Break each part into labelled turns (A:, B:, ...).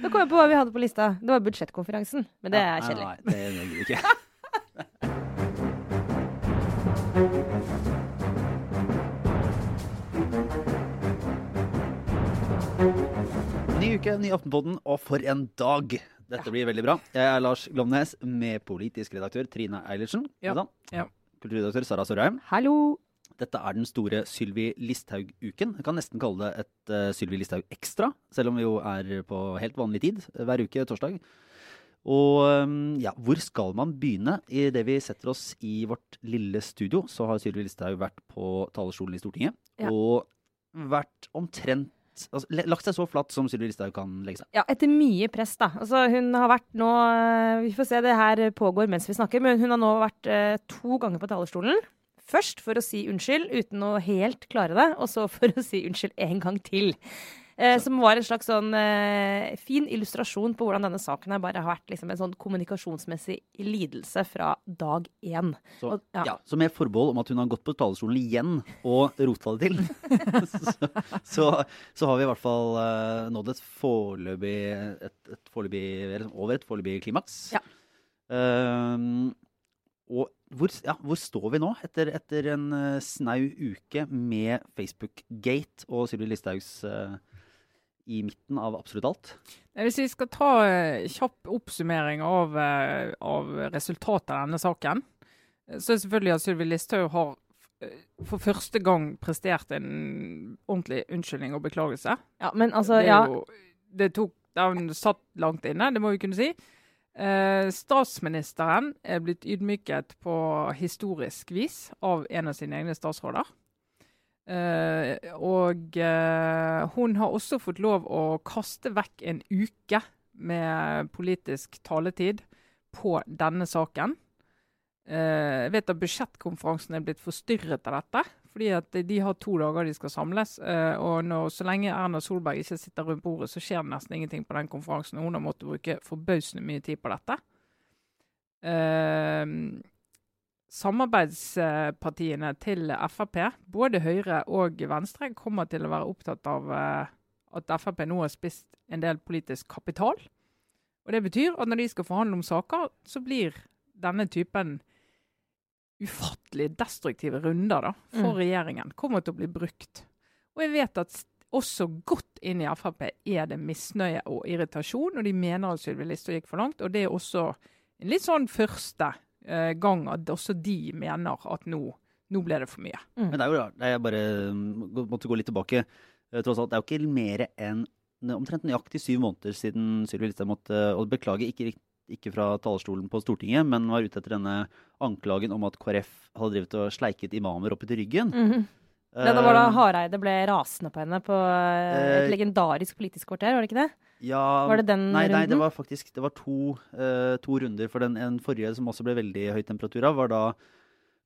A: Nå kom jeg på hva vi hadde på lista. Det var budsjettkonferansen. Men det er kjedelig.
B: Nei, nei, det gidder ikke. Ny uke, ny Aftenpodden, og for en dag! Dette blir veldig bra. Jeg er Lars Glomnes med politisk redaktør Trine Eilertsen.
C: Ja, ja.
B: Kulturredaktør Sara Sørheim.
A: Hallo!
B: Dette er den store Sylvi Listhaug-uken. Jeg kan nesten kalle det et uh, Sylvi Listhaug ekstra, selv om vi jo er på helt vanlig tid hver uke torsdag. Og um, ja, hvor skal man begynne? I det vi setter oss i vårt lille studio, så har Sylvi Listhaug vært på talerstolen i Stortinget.
A: Ja.
B: Og vært omtrent altså, Lagt seg så flatt som Sylvi Listhaug kan legge seg.
A: Ja, etter mye press, da. Altså, hun har vært nå eh, Vi får se, det her pågår mens vi snakker, men hun har nå vært eh, to ganger på talerstolen. Først for å si unnskyld uten å helt klare det, og så for å si unnskyld en gang til. Eh, som var en slags sånn eh, fin illustrasjon på hvordan denne saken bare har vært liksom, en sånn kommunikasjonsmessig lidelse fra dag én.
B: Så,
A: Og- ja.
B: ja. så med forbehold om at hun har gått på talerstolen igjen og rota det til, så, så, så har vi i hvert fall eh, nådd et foreløpig over et foreløpig klimaks.
A: Ja.
B: Ehm, og hvor, ja, hvor står vi nå, etter, etter en eh, snau uke med Facebook-gate og Sylvi Listhaugs eh, i midten av absolutt alt?
C: Hvis vi skal ta eh, kjapp oppsummering av, av resultatet av denne saken, så er det selvfølgelig at Sylvi Listhaug har for første gang prestert en ordentlig unnskyldning og beklagelse.
A: Ja, men altså,
C: det,
A: ja.
C: jo, det tok det satt langt inne, det må vi kunne si. Eh, statsministeren er blitt ydmyket på historisk vis av en av sine egne statsråder. Eh, og eh, hun har også fått lov å kaste vekk en uke med politisk taletid på denne saken. Eh, jeg vet at budsjettkonferansen er blitt forstyrret av dette. Fordi at de har to dager de skal samles. eh, og når, så lenge Erna Solberg ikke sitter rundt bordet, så skjer det nesten ingenting på den konferansen. Hun har måttet bruke forbausende mye tid på dette. Eh, samarbeidspartiene til Frp, både Høyre og Venstre, kommer til å være opptatt av eh, at Frp nå har spist en del politisk kapital. Og Det betyr at når de skal forhandle om saker, så blir denne typen ufattelig destruktive runder da, for
A: Mm.
C: regjeringen kommer til å bli brukt. Og jeg vet at også godt inn i Frp er det misnøye og irritasjon, og de mener at Sylvi Listhaug gikk for langt. Og det er også en litt sånn første eh, gang at også de mener at nå, nå ble det for mye.
B: Men det er jo rart. Jeg bare mm, gå- måtte gå litt tilbake. Eh, Tross alt, Det er jo ikke mer enn omtrent nøyaktig syv måneder siden Sylvi Listhaug måtte og beklager, ikke, ikke fra talerstolen på Stortinget, men var ute etter denne anklagen om at KrF hadde drevet og sleiket imamer opp etter ryggen.
A: Mhm. Det var da
B: Eh,
A: Hareide ble rasende på henne på eh, et
B: Eh,
A: legendarisk politisk kvarter, var det ikke det?
B: Ja,
A: Var det den
B: nei, nei, det var faktisk det var to, uh, to runder. For den en forrige som også ble veldig høy temperatur av, var da,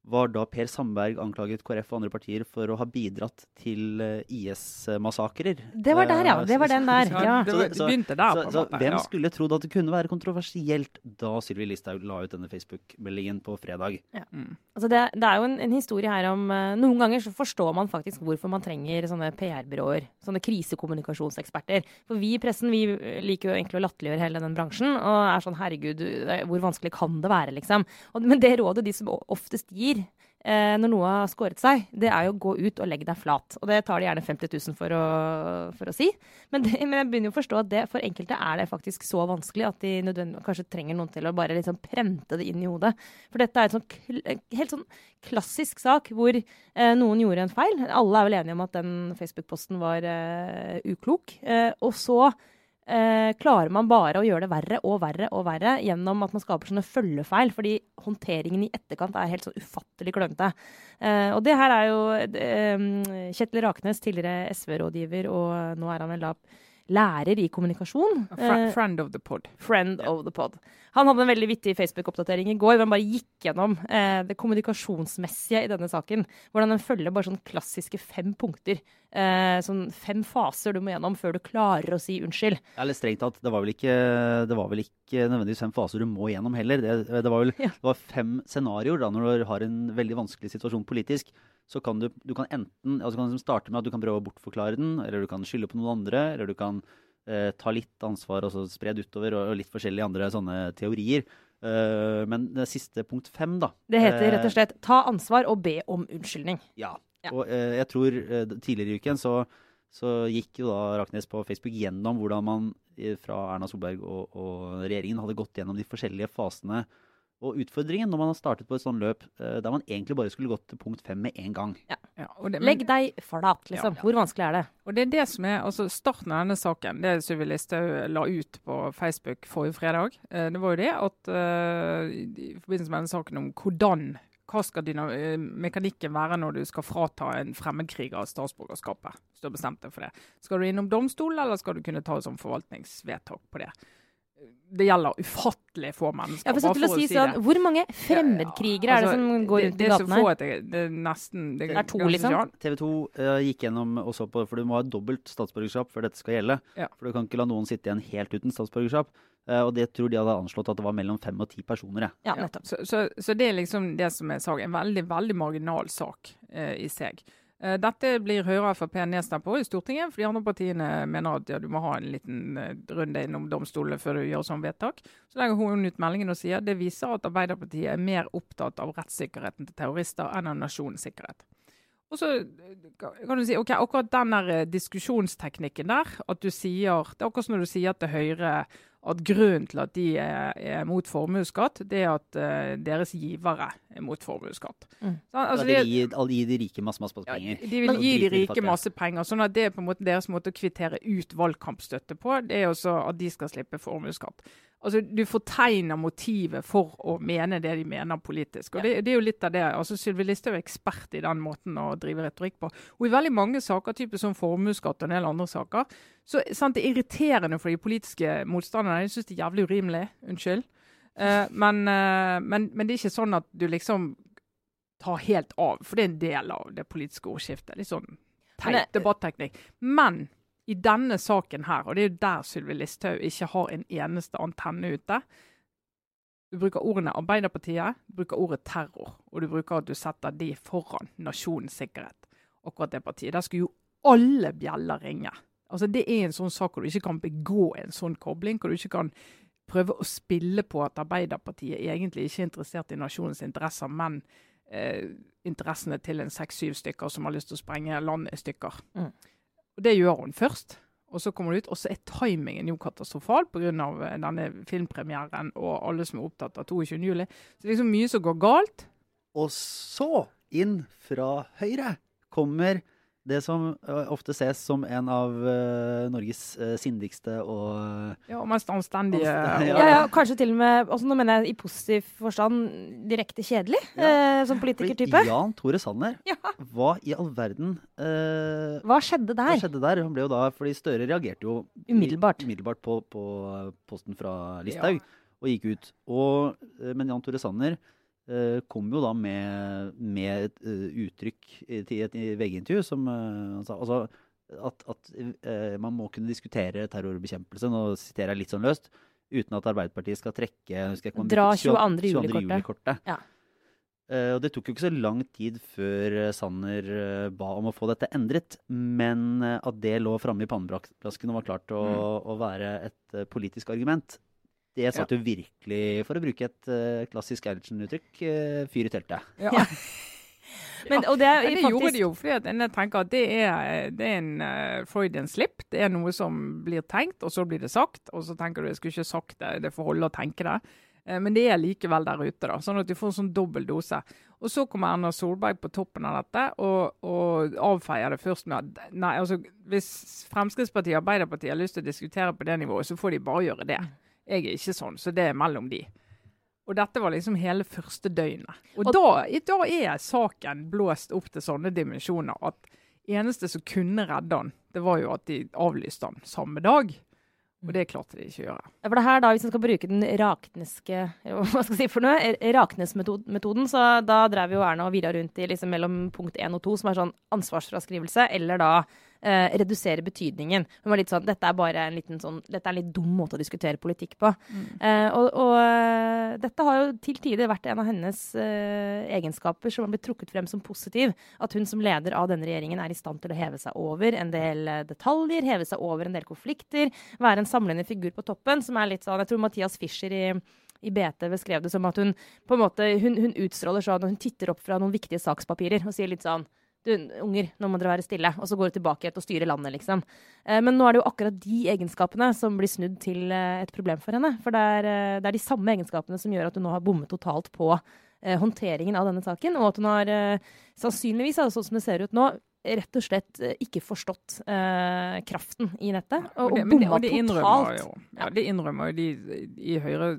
B: var da Per Sandberg anklaget KrF og andre partier for å ha bidratt til eh, IS-massakrer.
A: Det var der, ja. Det var den der. Ja.
C: det,
B: Så det-
C: det begynte der.
B: Så,
C: på en
B: så
C: måte,
B: hvem skulle trodd at det kunne være kontroversielt da Sylvi Listhaug la ut denne Facebook-meldingen på fredag?
C: Mm.
A: Altså det, det er jo en, en historie her om eh, Noen ganger så forstår man faktisk hvorfor man trenger sånne PR-byråer. Sånne krisekommunikasjonseksperter. For vi i pressen vi liker jo egentlig å latterliggjøre hele den bransjen. Og er sånn herregud, hvor vanskelig kan det være, liksom? Og, men det rådet de som oftest gir eh, når noe har skåret seg, det er jo å gå ut og legge deg flat. Og det tar de gjerne 50 000 for å, for å si. Men, det, men jeg begynner jo å forstå at det, for enkelte er det faktisk så vanskelig at de kanskje trenger noen til å bare liksom prente det inn i hodet. For dette er en sånn, helt sånn klassisk sak hvor eh, noen gjorde en feil. Alle er vel enige om at den Facebook-posten var eh, uklok. Eh, og så eh, klarer man bare å gjøre det verre og verre og verre gjennom at man skaper sånne følgefeil, fordi håndteringen i etterkant er helt så ufattelig klønete. Eh, og det her er jo eh, Kjetil Raknes, tidligere SV-rådgiver, og nå er han vel da lærer i kommunikasjon.
C: Fri-
A: Eh,
C: Friend of the pod.
A: Friend of the pod. Han hadde en veldig vittig Facebook-oppdatering i går, hvor han bare gikk gjennom eh, det kommunikasjonsmessige i denne saken. Hvordan den følger bare sånn klassiske fem punkter. Eh, sånn fem faser du må gjennom før du klarer å si unnskyld.
B: Eller strengt tatt, det var vel ikke, det var vel ikke nødvendigvis fem faser du må gjennom heller. Det, det var vel
A: Ja.
B: det var fem scenarioer da, når du har en veldig vanskelig situasjon politisk. Så kan du, du kan enten altså kan starte med at du kan prøve å bortforklare den, eller du kan skylde på noen andre, eller du kan eh, ta litt ansvar og så spre det utover, og, og litt forskjellige andre sånne teorier. Uh, men det siste punkt fem, da
A: Det heter rett
B: eh,
A: og slett 'ta ansvar og be om unnskyldning'.
B: Ja.
A: Ja.
B: Og uh, jeg tror uh, tidligere i uken så, så gikk jo da Raknes på Facebook gjennom hvordan man eh, fra Erna Solberg og, og regjeringen hadde gått gjennom de forskjellige fasene og utfordringen når man har startet på et sånt løp eh, der man egentlig bare skulle gått til punkt fem med en gang.
C: Ja, og det, men-
A: Legg deg flat, liksom.
B: Ja.
A: Hvor vanskelig er det?
C: Og det er det som er, altså Starten av denne saken, det Sylvi Listhaug la ut på Facebook forrige fredag, eh, det var jo det at eh, i forbindelse med denne saken om hvordan hva skal mekanikken være når du skal frata en fremmedkriger statsborgerskapet? Hvis du har bestemt deg for det. Skal du innom domstol, eller skal du kunne ta et sånt forvaltningsvedtak på det? Det gjelder ufattelig få mennesker.
A: Ja, for
C: bare
A: til å si
C: det.
A: sånn, Hvor mange fremmedkrigere er det
C: Altså,
A: som går
C: det-
A: rundt
C: det
A: i
C: er så
A: gatene
C: få
A: her?
C: at det, det er nesten Det,
A: Det er to, liksom?
C: sånn.
B: TV 2 uh, gikk gjennom og så på, for du må ha dobbelt statsborgerskap før dette skal gjelde.
C: Ja.
B: For du kan ikke la noen sitte igjen helt uten statsborgerskap. Uh, og det tror de hadde anslått at det var mellom fem og ti personer. Ja.
A: Ja,
C: Ja,
A: nettopp.
C: Så, så, så det er liksom det som er saken. En veldig veldig marginal sak uh, i seg. Eh, dette blir Høyre og Frp nedstemt på i Stortinget, for de andre partiene mener at ja, du må ha en liten eh, runde innom domstolene før du gjør sånn vedtak. Så legger hun ut meldingen og sier det viser at Arbeiderpartiet er mer opptatt av rettssikkerheten til terrorister enn av nasjonens sikkerhet. Og så eh, kan du si, ok, Akkurat den der eh, diskusjonsteknikken der, at du sier, det er akkurat som når du sier til Høyre at grunnen til at de er, er mot formuesskatt, det er at uh, deres givere er mot formuesskatt.
A: Mm.
C: Så, altså,
B: de,
C: vil
B: gir, gir de rike masse, masse, penger.
C: ja, de vil gi de rike masse penger, sånn at det er på en måte deres måte å kvittere ut valgkampstøtte på. Det er også at de skal slippe formuesskatt. Altså, Du fortegner motivet for å mene det de mener politisk. og Det, det er jo litt av det. altså Sylvi Listhaug er ekspert i den måten å drive retorikk på. Og i veldig mange saker, type som formuesskatt og en del andre saker, så sant, det er irriterende for de politiske motstanderne. Jeg syns det er jævlig urimelig. Unnskyld. Uh, men, uh, men, men det er ikke sånn at du liksom tar helt av, for det er en del av det politiske ordskiftet. Litt sånn
A: Men
C: teit debatteknikk. Men i denne saken her, og det er jo der Sylvi Listhaug ikke har en eneste antenne ute Du bruker ordene Arbeiderpartiet, du bruker ordet terror, og du bruker at du setter de foran nasjonens sikkerhet. Akkurat det partiet. Der skulle jo alle bjeller ringe. Altså Det er en sånn sak hvor du ikke kan begå en sånn kobling, hvor du ikke kan prøve å spille på at Arbeiderpartiet egentlig ikke er interessert i nasjonens interesser, men eh, interessene til en seks-syv stykker som har lyst til å sprenge landet i stykker.
A: Mm.
C: Og Det gjør hun først. Og så kommer det ut, og så er timingen jo katastrofal pga. denne filmpremieren og alle som er opptatt av 22. juli. Så det er liksom mye som går galt.
B: Og så, inn fra høyre, kommer det som eh, ofte ses som en av uh, Norges uh, sindigste og
C: Ja, og mest anstendige.
B: Anstendig,
A: Ja, ja, kanskje til og med også Nå mener jeg i positiv forstand direkte kjedelig eh, som politikertype.
B: Jan Tore Sanner,
A: Ja.
B: hva i all verden eh,
A: Hva skjedde der?
B: Hva skjedde der? Han ble jo da, fordi Støre reagerte jo
A: Umiddelbart.
B: umiddelbart på, på posten fra Listhaug og gikk ut. Og, men Jan Tore Sanner kom jo da med, med et eh, uttrykk i- et VG-intervju som eh, han sa altså, at, at eh, man må kunne diskutere terrorbekjempelse, nå siterer jeg litt sånn løst, uten at Arbeiderpartiet skal trekke jeg husker ikke
A: Dra 22. juli-kortet. Ja.
B: Eh, og det tok jo ikke så lang tid før eh, Sanner eh, ba om å få dette endret, men eh, at det lå framme i pannebrasken og var klart å, å være et eh, politisk argument, det satt jo virkelig, for å bruke et uh, klassisk Eilertsen-uttrykk, uh, fyr i teltet.
C: Ja.
A: Men, og det er
C: Men det
A: faktisk
C: gjorde de jo fordi at jeg tenker at det er, det er en uh, Freudian slip. Det er noe som blir tenkt, og så blir det sagt. Og så tenker du jeg skulle ikke sagt det, det får holde å tenke det. Eh, men det er likevel der ute, da, sånn at du får en sånn dobbel dose. Og så kommer Erna Solberg på toppen av dette og, og avfeier det først med at nei, altså, hvis Fremskrittspartiet og Arbeiderpartiet har lyst til å diskutere på det nivået, så får de bare gjøre det. Jeg er ikke sånn, så det er mellom de. Og dette var liksom hele første døgnet. Og,
A: Og-
C: da, da er saken blåst opp til sånne dimensjoner at eneste som kunne redde han, det var jo at de avlyste han samme dag. Og det klarte de ikke å gjøre.
A: Ja, For det her da, Hvis man skal bruke den rakneske hva skal jeg si for noe, raknesmetoden, Raknes-metoden, så da drev jo Erna og virra rundt i liksom mellom punkt 1 og 2, som er sånn ansvarsfraskrivelse, eller da eh, redusere betydningen. Hun var litt sånn Dette er bare en liten sånn Dette er en litt dum måte å diskutere politikk på. Eh, og og eh, dette har jo til tider vært en av hennes eh, egenskaper som har blitt trukket frem som positiv. At hun som leder av denne regjeringen er i stand til å heve seg over en del eh, detaljer, heve seg over en del konflikter, være en samlende figur på toppen, som er litt sånn Jeg tror Mathias Fischer i i BT beskrev det som at hun på en måte, hun, hun utstråler sånn når hun titter opp fra noen viktige sakspapirer og sier litt sånn du, unger, nå må dere være stille. Og så går du tilbake igjen å styre landet, liksom. Eh, men nå er det jo akkurat de egenskapene som blir snudd til eh, et problem for henne. For det er, eh, det er de samme egenskapene som gjør at hun nå har bommet totalt på håndteringen av denne saken, og at hun har sannsynligvis, sånn som det ser ut nå, rett og slett ikke forstått eh, kraften i nettet. Og, og,
C: det, og det innrømmer
A: totalt.
C: jo ja, det innrømmer jo de i Høyre.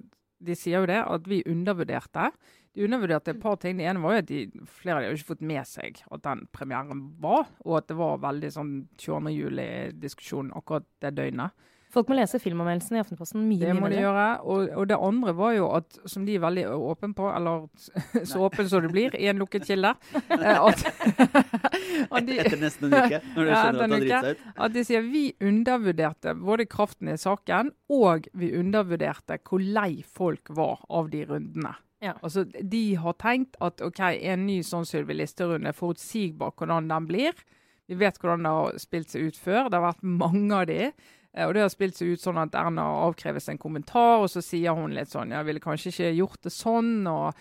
C: De sier jo det, at vi undervurderte. De undervurderte et par ting. Det ene var jo at de, flere av de har ikke fått med seg at den premieren var, og at det var veldig sånn 22. juli-diskusjon akkurat det døgnet.
A: Folk må lese filmanmeldelsen i Aftenposten mye, mye
C: Det
A: mye
C: må de gjøre. Og, og det andre var jo at, som de er veldig åpne på, eller så åpen som det blir i en lukket kilde, eh, at, at de,
B: Etter nesten en uke, når du
C: Ja,
B: skjønner at det har driti seg ut.
C: at de sier vi undervurderte både kraften i saken, og vi undervurderte hvor lei folk var av de rundene.
A: Ja.
C: Altså, De har tenkt at ok, en ny sånn Sylvi er forutsigbar hvordan den blir. Vi vet hvordan det har spilt seg ut før. Det har vært mange av de. Eh, Og det har spilt seg ut sånn at Erna avkreves en kommentar, og så sier hun litt sånn Jeg ville kanskje ikke gjort det sånn, og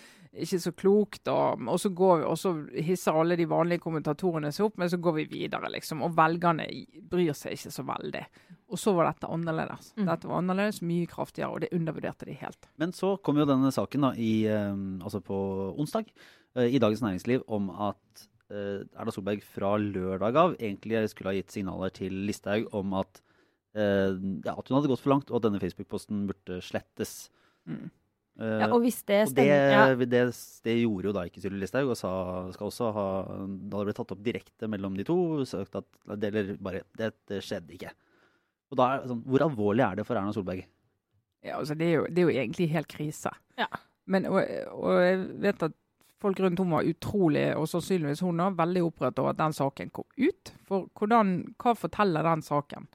C: ikke så klokt. Og, og, så, går vi, og så hisser alle de vanlige kommentatorene seg opp, men så går vi videre, liksom. Og velgerne bryr seg ikke så veldig. Og så var dette annerledes.
A: Mm.
C: Dette var annerledes, mye kraftigere, og det undervurderte de helt.
B: Men så kom jo denne saken da, i, eh, altså på onsdag eh, i Dagens Næringsliv om at eh, Erna Solberg fra lørdag av egentlig skulle ha gitt signaler til Listhaug om at, eh, ja, at hun hadde gått for langt, og at denne Facebook-posten burde slettes.
C: Mm.
B: Eh,
A: Ja, og hvis det
B: og det,
A: stemmer ja.
B: det, det gjorde jo da ikke Sylvi Listhaug, og sa, skal også ha Da det ble tatt opp direkte mellom de to, sagt at det, eller bare, det, det skjedde ikke. Og da er sånn, Hvor alvorlig er det for Erna Solberg?
C: Ja, altså, det, er jo, det er jo egentlig helt krise.
A: Ja.
C: Men, og, og jeg vet at folk rundt henne var utrolig, og sannsynligvis hun òg, veldig opprørt over at den saken kom ut. For hvordan, hva forteller den saken?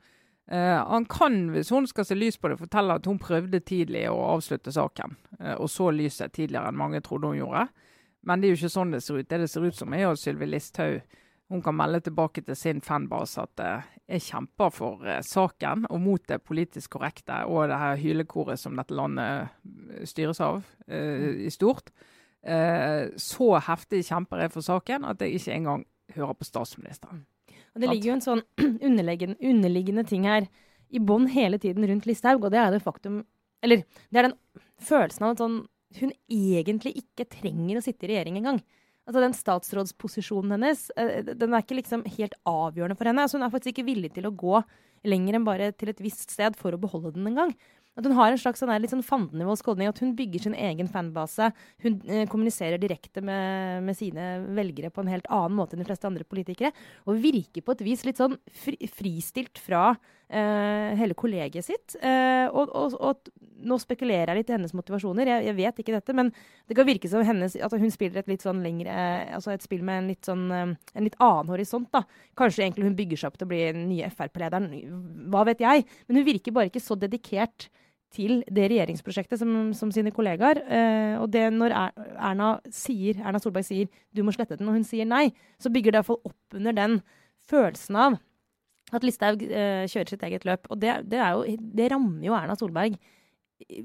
C: Eh, han kan, hvis hun skal se lys på det, fortelle at hun prøvde tidlig å avslutte saken, eh, og så lyset tidligere enn mange trodde hun gjorde. Men det er jo ikke sånn det ser ut. Det det ser ut som, er jo at Sylvi Listhaug hun kan melde tilbake til sin fanbase at eh, jeg kjemper for saken og mot det politisk korrekte og det her hylekoret som dette landet styres av eh, i stort. Eh, så heftig kjemper jeg for saken at jeg ikke engang hører på statsministeren.
A: Og det ligger jo en sånn underliggende, underliggende ting her i bånn hele tiden rundt Listhaug, og det er det faktum Eller det er den følelsen av at sånn hun egentlig ikke trenger å sitte i regjering engang. Altså Den statsrådsposisjonen hennes eh, den er ikke liksom helt avgjørende for henne. Altså Hun er faktisk ikke villig til å gå lenger enn bare til et visst sted for å beholde den en gang. At hun har en slags sånn litt sånn fandenivoldsk holdning. At hun bygger sin egen fanbase. Hun eh, kommuniserer direkte med, med sine velgere på en helt annen måte enn de fleste andre politikere. Og virker på et vis litt sånn fri, fristilt fra eh, hele kollegiet sitt. Eh, og, og, og nå spekulerer jeg litt i hennes motivasjoner. Jeg, jeg vet ikke dette, men det kan virke som hennes, at hun spiller et litt sånn lengre eh, Altså et spill med en litt sånn eh, en litt annen horisont, da. Kanskje egentlig hun bygger seg opp til å bli den nye Frp-lederen. Hva vet jeg? Men hun virker bare ikke så dedikert til det regjeringsprosjektet som, som sine kollegaer. Eh, og det når Er- Erna, sier, Erna Solberg sier du må slette den, og hun sier nei, så bygger det iallfall opp under den følelsen av at Listhaug eh, kjører sitt eget løp. Og det, det, jo, det rammer jo Erna Solberg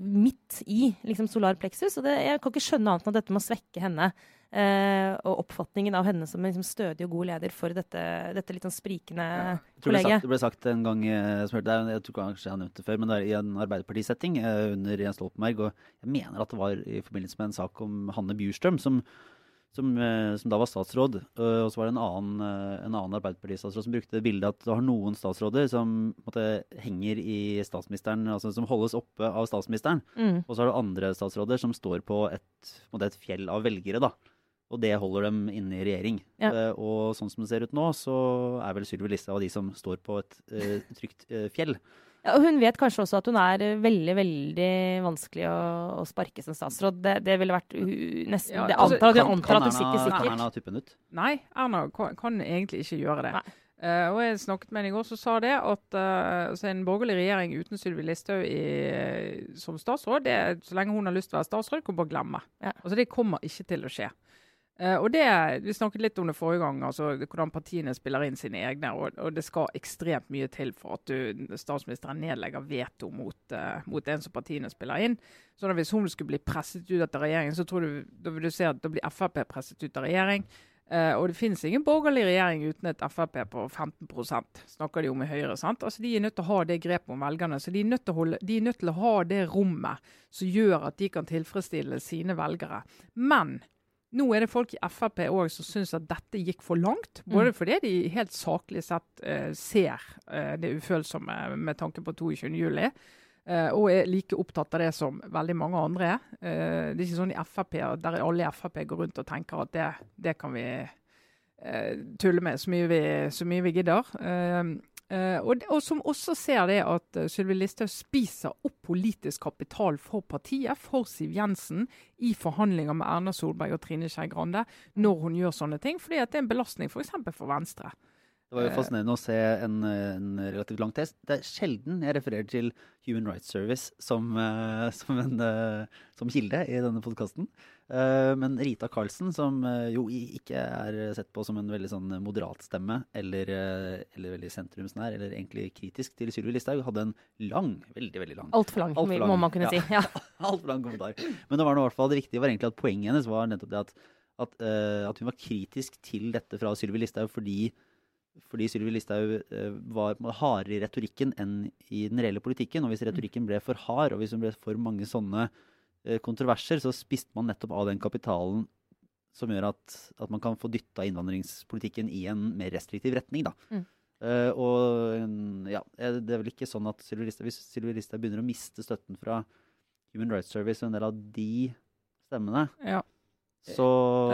A: midt i liksom, solar plexus. Og det, jeg kan ikke skjønne annet enn at dette må svekke henne. Eh, og oppfatningen av henne som en liksom, stødig og god leder for dette, dette litt sånn sprikende
B: ble
A: kollegiet.
B: det ble sagt en gang eh, som hørte det, Jeg tror kanskje jeg har nevnt det før, men det er i en Arbeiderpartisetting eh, under Jens Stoltenberg. Og jeg mener at det var i forbindelse med en sak om Hanne Bjurstrøm, som, som, eh, som da var statsråd. og så var det en annen, en annen Arbeiderpartistatsråd som brukte bildet at du har noen statsråder som måtte, henger i statsministeren, altså som holdes oppe av statsministeren.
A: Mm.
B: Og så har du andre statsråder som står på et, måtte, et fjell av velgere, da. Og det holder dem inne i regjering.
A: Ja.
B: Uh, og sånn som det ser ut nå, så er vel Sylvi Listhaug av de som står på et uh, trygt uh, fjell.
A: Ja, og hun vet kanskje også at hun er veldig veldig vanskelig å, å sparke som statsråd. Det, det ville vært nesten
C: Ja,
A: Det
C: altså,
A: antar hun
B: Kan,
A: antar
B: kan
A: at hun sitter sikkert. kan.
B: Erna tuppe den ut?
C: Nei, Erna kan, kan egentlig ikke gjøre det. Uh, og jeg snakket med henne i går, så sa det at uh, altså en borgerlig regjering uten Sylvi Listhaug som statsråd, det, så lenge hun har lyst til å være statsråd, kan bare glemme. Ja. Altså Det kommer ikke til å skje. Uh, og det, Vi snakket litt om det forrige gang, altså hvordan partiene spiller inn sine egne. Og, og det skal ekstremt mye til for at du, statsministeren nedlegger veto mot, mot en som partiene spiller inn. Så Hvis hun skulle bli presset ut av regjeringen, så tror du, da vil du se at da blir Frp presset ut av regjering. Uh, og det finnes ingen borgerlig regjering uten et Frp på 15% snakker de om i Høyre. sant? Altså De er nødt til å ha det grepet om velgerne. Så de er, nødt til å holde, de er nødt til å ha det rommet som gjør at de kan tilfredsstille sine velgere. Men nå er det folk i Frp òg som syns at dette gikk for langt. Både mm. fordi de helt saklig sett uh, ser uh, det ufølsomme med tanke på 22.07. Uh, og er like opptatt av det som veldig mange andre er. Uh, det er ikke sånn i FAP, der alle i Frp går rundt og tenker at det, det kan vi uh, tulle med så mye vi, så mye vi gidder. Og, og, som også ser det at Sylvi Listhaug spiser opp politisk kapital for partiet, for Siv Jensen, i forhandlinger med Erna Solberg og Trine Skei Grande når hun gjør sånne ting, fordi det er en belastning f.eks. For, for Venstre.
B: Det var jo eh. fascinerende å se en, en, relativt lang test. Det er sjelden jeg refererer til Human Rights Service som, uh, som, en, uh, som kilde i denne podkasten. Men Rita Karlsen, som jo ikke er sett på som en veldig sånn moderat stemme, eller, eller veldig sentrumsnær, eller egentlig kritisk til Sylvi Listhaug, hadde en lang, veldig veldig lang
A: Altfor lang, alt lang, må man kunne ja. si. Ja.
B: Altfor lang kommentar. Men det var noe, i hvert fall det viktige var egentlig at poenget hennes var nettopp det at, at, at hun var kritisk til dette fra Sylvi Listhaug fordi fordi Sylvi Listhaug eh, var hardere i retorikken enn i den reelle politikken. Og hvis mm. retorikken ble for hard, og hvis det ble for mange sånne eh, kontroverser, så spiste man nettopp av den kapitalen som gjør at, at man kan få dytta innvandringspolitikken i en mer restriktiv retning. da. Mm. Uh, og ja, det er vel ikke sånn at Sylvi Listhaug, hvis Sylvi Listhaug begynner å miste støtten fra Human Rights Service og en del av de stemmene,
C: ja. Så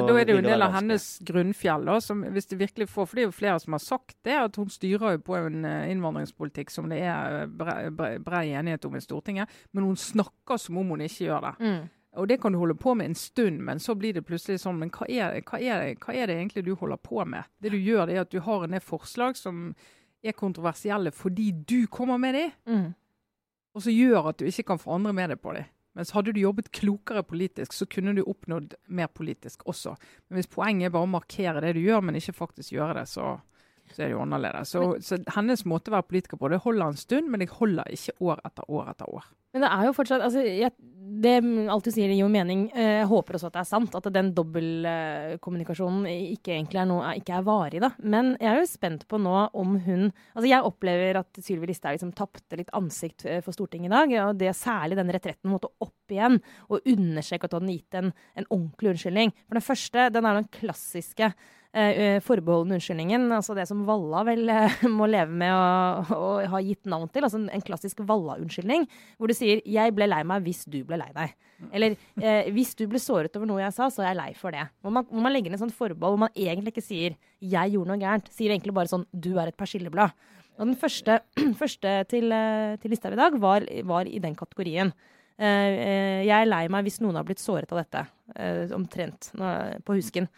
C: da er det jo en del av hennes grunnfjell. Da, som hvis det virkelig får, for det er jo flere som har sagt det, at hun styrer jo på en eh, innvandringspolitikk som det er brei bre, bre enighet om i Stortinget. Men hun snakker som om hun ikke gjør det. Mm. Og Det kan du holde på med en stund, men så blir det plutselig sånn Men hva er, hva er, hva er det egentlig du holder på med? Det du gjør, det er at du har en del forslag som er kontroversielle fordi du kommer med dem. Mm. Og så gjør at du ikke kan få andre med deg på dem. Mens hadde du jobbet klokere politisk, så kunne du oppnådd mer politisk også. Men hvis poenget er bare å markere det du gjør, men ikke faktisk gjøre det, så, så er det jo annerledes. Så, så, hennes måte å være politiker på, det holder en stund, men det holder ikke år etter år etter år.
A: Men det er jo fortsatt altså, jeg, Det alt du sier gir jo mening. Eh, jeg håper også at det er sant. At den dobbeltkommunikasjonen ikke egentlig er noe, ikke er varig, da. Men jeg er jo spent på nå om hun Altså jeg opplever at Sylvi Listhaug liksom tapte litt ansikt eh, for Stortinget i dag. Og det særlig den retretten måtte opp igjen og understreke at hun hadde gitt en, en ordentlig unnskyldning. For den første, den er den klassiske uh, forbeholden unnskyldningen, altså det som Valla vel uh, må leve med å, å, ha gitt navn til, altså en, klassisk Valla-unnskyldning, hvor du sier 'jeg ble lei meg hvis du ble lei deg'. Eller eh, 'hvis du ble såret over noe jeg sa, så er jeg lei for det'. Hvor man, hvor man legger et sånt forbehold hvor man egentlig ikke sier 'jeg gjorde noe gærent', sier egentlig bare sånn 'du er et persilleblad'. Og den første, første til, til Listhaug i dag var, var, i den kategorien. jeg er lei meg hvis noen har blitt såret av dette, omtrent, på husken.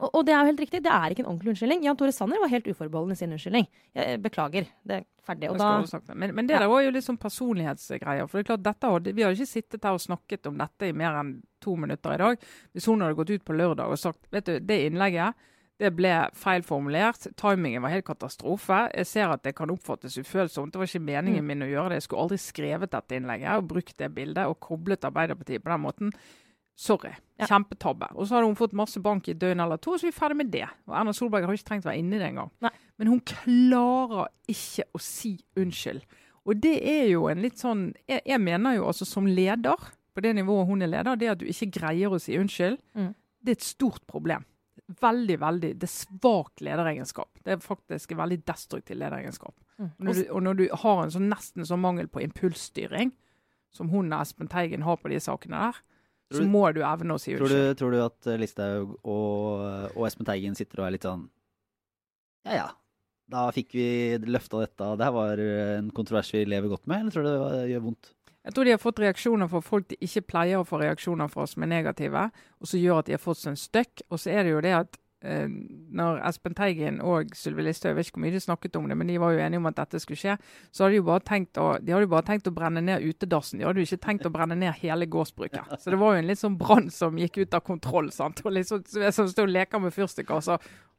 A: Og, og, det er jo helt riktig, det er ikke en ordentlig unnskyldning. Jan Tore Sanner var helt uforbeholden i sin unnskyldning. Jeg beklager. Det er ferdig.
C: Da, men, men, det der var jo litt sånn personlighetsgreier. For det er klart, dette hadde, Vi hadde ikke sittet her og snakket om dette i mer enn to minutter i dag hvis hun hadde gått ut på lørdag og sagt vet du, det innlegget det ble feilformulert. Timingen var helt katastrofe. Jeg ser at det kan oppfattes ufølsomt. Det var ikke meningen mm. min å gjøre det. Jeg skulle aldri skrevet dette innlegget og brukt det bildet og koblet Arbeiderpartiet på den måten. Sorry. Ja. Kjempetabbe. Og så hadde hun fått masse bank i et døgn eller to, så vi er ferdig med det. Og Erna Solberg har ikke trengt å være inne i det engang. Men hun klarer ikke å si unnskyld. Og det er jo en litt sånn Jeg, jeg mener jo altså som leder, på det nivået hun er leder, det at du ikke greier å si unnskyld, mm. det er et stort problem. Veldig, veldig Det er svak lederegenskap. Det er faktisk en veldig destruktiv lederegenskap. Mm. Og, når du, og, når du, har en sånn nesten sånn mangel på impulsstyring, som hun og Espen Teigen har på de sakene der, så må du evne å si
B: unnskyld. Tror, tror, du at Listhaug og, og Espen Teigen sitter og er litt sånn Ja ja, da fikk vi løfta dette. Det her var en kontrovers vi lever godt med, eller tror du det gjør vondt?
C: Jeg tror de har fått reaksjoner fra folk de ikke pleier å få reaksjoner fra, som er negative, og som gjør at de har fått seg en støkk. Og så er det jo det at eh, når Espen Teigen og Sylvi Listhaug Jeg vet ikke hvor mye de snakket om det, men de var jo enige om at dette skulle skje. Så hadde de jo bare tenkt å, bare tenkt å brenne ned utedassen. De hadde jo ikke tenkt å brenne ned hele gårdsbruket. Så det var jo en litt sånn brann som gikk ut av kontroll. sant? Og liksom, som sto og leker med fyrstikker.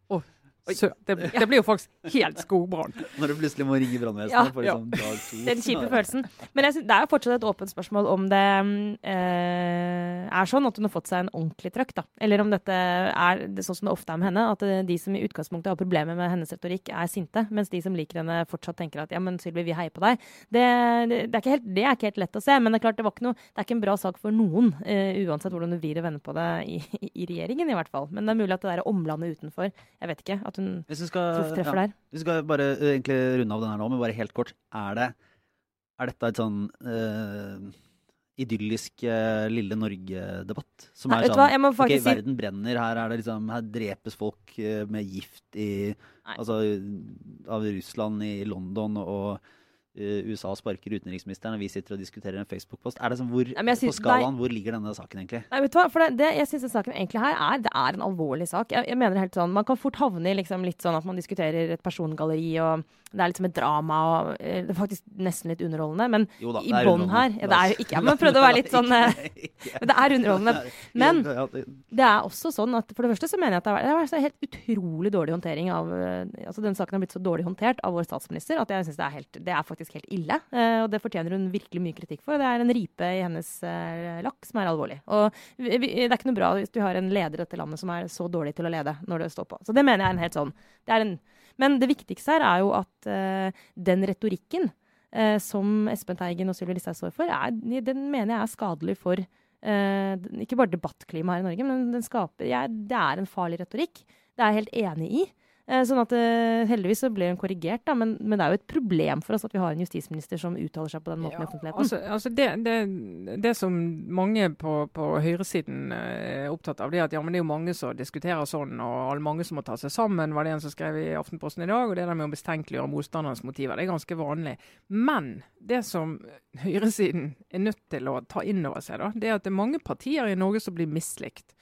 C: og så det, det blir jo faktisk helt skogbrann.
B: Når du plutselig må ringe brannvesenet for liksom dag to.
A: Den kjipe følelsen. Men synes, det er jo fortsatt et åpent spørsmål om det eh, er sånn at hun har fått seg en ordentlig trøkk, da. Eller om dette er det, sånn som det ofte er med henne, at eh, de som i utgangspunktet har problemer med hennes retorikk, er sinte, mens de som liker henne, fortsatt tenker at ja, men Sylvi, vi heier på deg. Det, det, er helt, det er ikke helt lett å se, men det er klart det var ikke noe Det er ikke en bra sak for noen, eh, uansett hvordan du vrir og vender på det i, i, i regjeringen, i hvert fall. Men det er mulig at det der omlandet utenfor Jeg vet ikke. At hun
B: Hvis vi skal,
A: treffer
B: ja,
A: der.
B: vi skal bare uh, egentlig runde av den her nå, men bare helt kort. Er, det, er dette et sånn uh, idyllisk uh, Lille Norge-debatt? Som
A: Nei,
B: er sånn Ok, verden brenner. Her, er det liksom, her drepes folk med gift i,
A: Nei.
B: altså, av Russland i London, og USA sparker utenriksministeren, og vi sitter og diskuterer en Facebook-post. Er det sånn, hvor,
A: Nei, synes,
B: På
A: skalaen,
B: skalaen, hvor ligger denne saken egentlig?
A: Nei, vet du hva? For det, det, jeg synes den saken egentlig her er, det er en alvorlig sak. Jeg, jeg mener helt sånn, Man kan fort havne i liksom litt sånn at man diskuterer et persongalleri, og det er litt som et drama, og eh, det er faktisk nesten litt underholdende. Men
B: Jo da,
A: i
B: er
A: bånn her ja, Det er jo ikke Men prøvde å være litt sånn eh, Men det er underholdende. Men
B: det-
A: er også sånn at for det første så mener jeg at det har vært- så helt utrolig dårlig håndtering av eh, Altså den saken har blitt så dårlig håndtert av vår statsminister at jeg syns det, er helt- det er faktisk helt ille. Eh, og det fortjener hun virkelig mye kritikk for. Det er en ripe i hennes eh, lakk som er alvorlig. Og det er ikke noe bra hvis du har en leder i dette landet som er så dårlig til å lede når det står på. Så det mener jeg er en helt sånn det en, Men det viktigste her er jo at eh, den retorikken som Espen Teigen og Sylvi Listhaug står for, er, den mener jeg er skadelig for ikke bare debattklimaet her i Norge, men skaper, ja, det er en farlig retorikk. Det er jeg helt enig i. Eh, sånn at eh, Heldigvis så ble hun korrigert, da, men, men det er jo et problem for oss at vi har en justisminister som uttaler seg på den måten i offentligheten.
C: Altså, altså det, det, det som mange på, på høyresiden eh, er opptatt av, det er at ja, men det er jo mange som diskuterer sånn, og alle mange som må ta seg sammen, var det en som skrev i Aftenposten i dag. Og det der med å mistenkeliggjøre motstanderens motiver, det er ganske vanlig. Men det som høyresiden er nødt til å ta inn over seg, da, det er at det er mange partier i Norge som blir mislikt.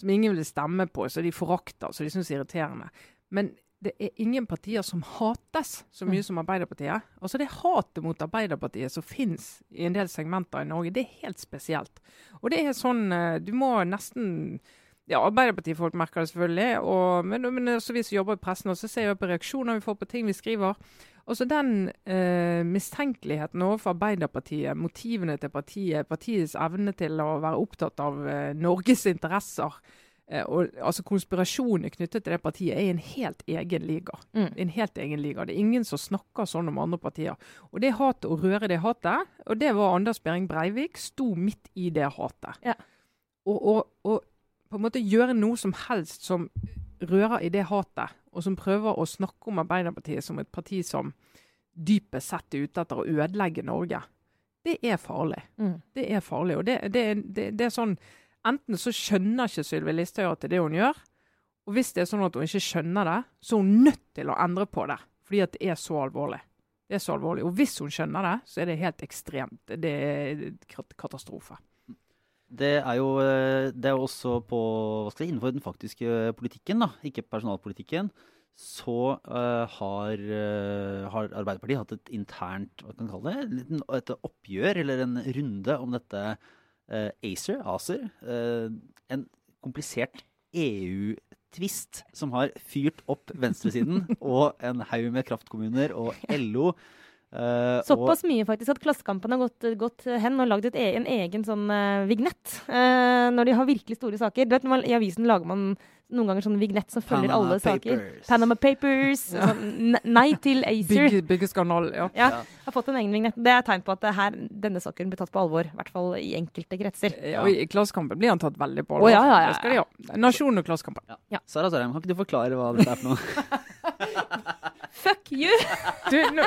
C: Som ingen vil stemme på, så de forakter, så de syns er irriterende. Men det er ingen partier som hates så mye som Arbeiderpartiet. Altså Det hatet mot Arbeiderpartiet som finnes i en del segmenter i Norge, det er helt spesielt. Og det er sånn eh, Du må nesten ja, Arbeiderpartifolk merker det selvfølgelig, og, men, men også vi som jobber i pressen, også ser jo på reaksjoner vi får på ting vi skriver. Også den eh, mistenkeligheten overfor Arbeiderpartiet, motivene til partiet, partiets evne til å være opptatt av eh, Norges interesser, eh, og altså konspirasjoner knyttet til det partiet, er i en helt egen liga.
A: Mm.
C: En helt egen liga. Det er ingen som snakker sånn om andre partier. Og det hatet, å røre det hatet, og det var Anders Behring Breivik, sto midt i det hatet.
A: Ja.
C: Og, og, og på en måte gjøre noe som helst som rører i det hatet, og som prøver å snakke om Arbeiderpartiet som et parti som dypest sett er ute etter å ødelegge Norge, det er farlig.
A: Mm.
C: Det er farlig. Og det, det, det, det er sånn Enten så skjønner ikke Sylvi Listhaug at det er det hun gjør, og hvis det er sånn at hun ikke skjønner det, så er hun nødt til å endre på det. Fordi at det er så alvorlig. Det er så alvorlig. Og hvis hun skjønner det, så er det helt ekstremt. Det er katastrofe.
B: Det er jo eh, det er også på, si, innenfor den faktiske politikken, da, ikke personalpolitikken, så uh, har, uh, har Arbeiderpartiet hatt et internt hva kan kalle det, et oppgjør eller en runde om dette eh, ACER, ACER eh, en komplisert EU-tvist som har fyrt opp venstresiden og en haug med kraftkommuner og LO. eh, og-
A: Såpass mye faktisk at Klassekampen har gått, gått hen og lagd e en egen sånn uh, vignett uh, når de har virkelig store saker. Du vet, I avisen lager man noen ganger sånn vignett som følger
B: Panama
A: alle saker. Panama Papers. Sånn, nei til ACER.
C: Byggeskandal, ja.
A: Ja, har fått en egen vignett. Det er tegn på at det her, denne saken blir tatt på alvor. I hvert fall i enkelte kretser.
C: Ja. Og i Klassekampen blir han tatt veldig på alvor.
A: Oh, ja, ja, ja,
C: Det skal de ha. Nasjonen og Klassekampen.
A: Ja.
B: Sara Sørheim, kan ikke du forklare hva dette er for noe?
A: Fuck you!
C: Du, nå,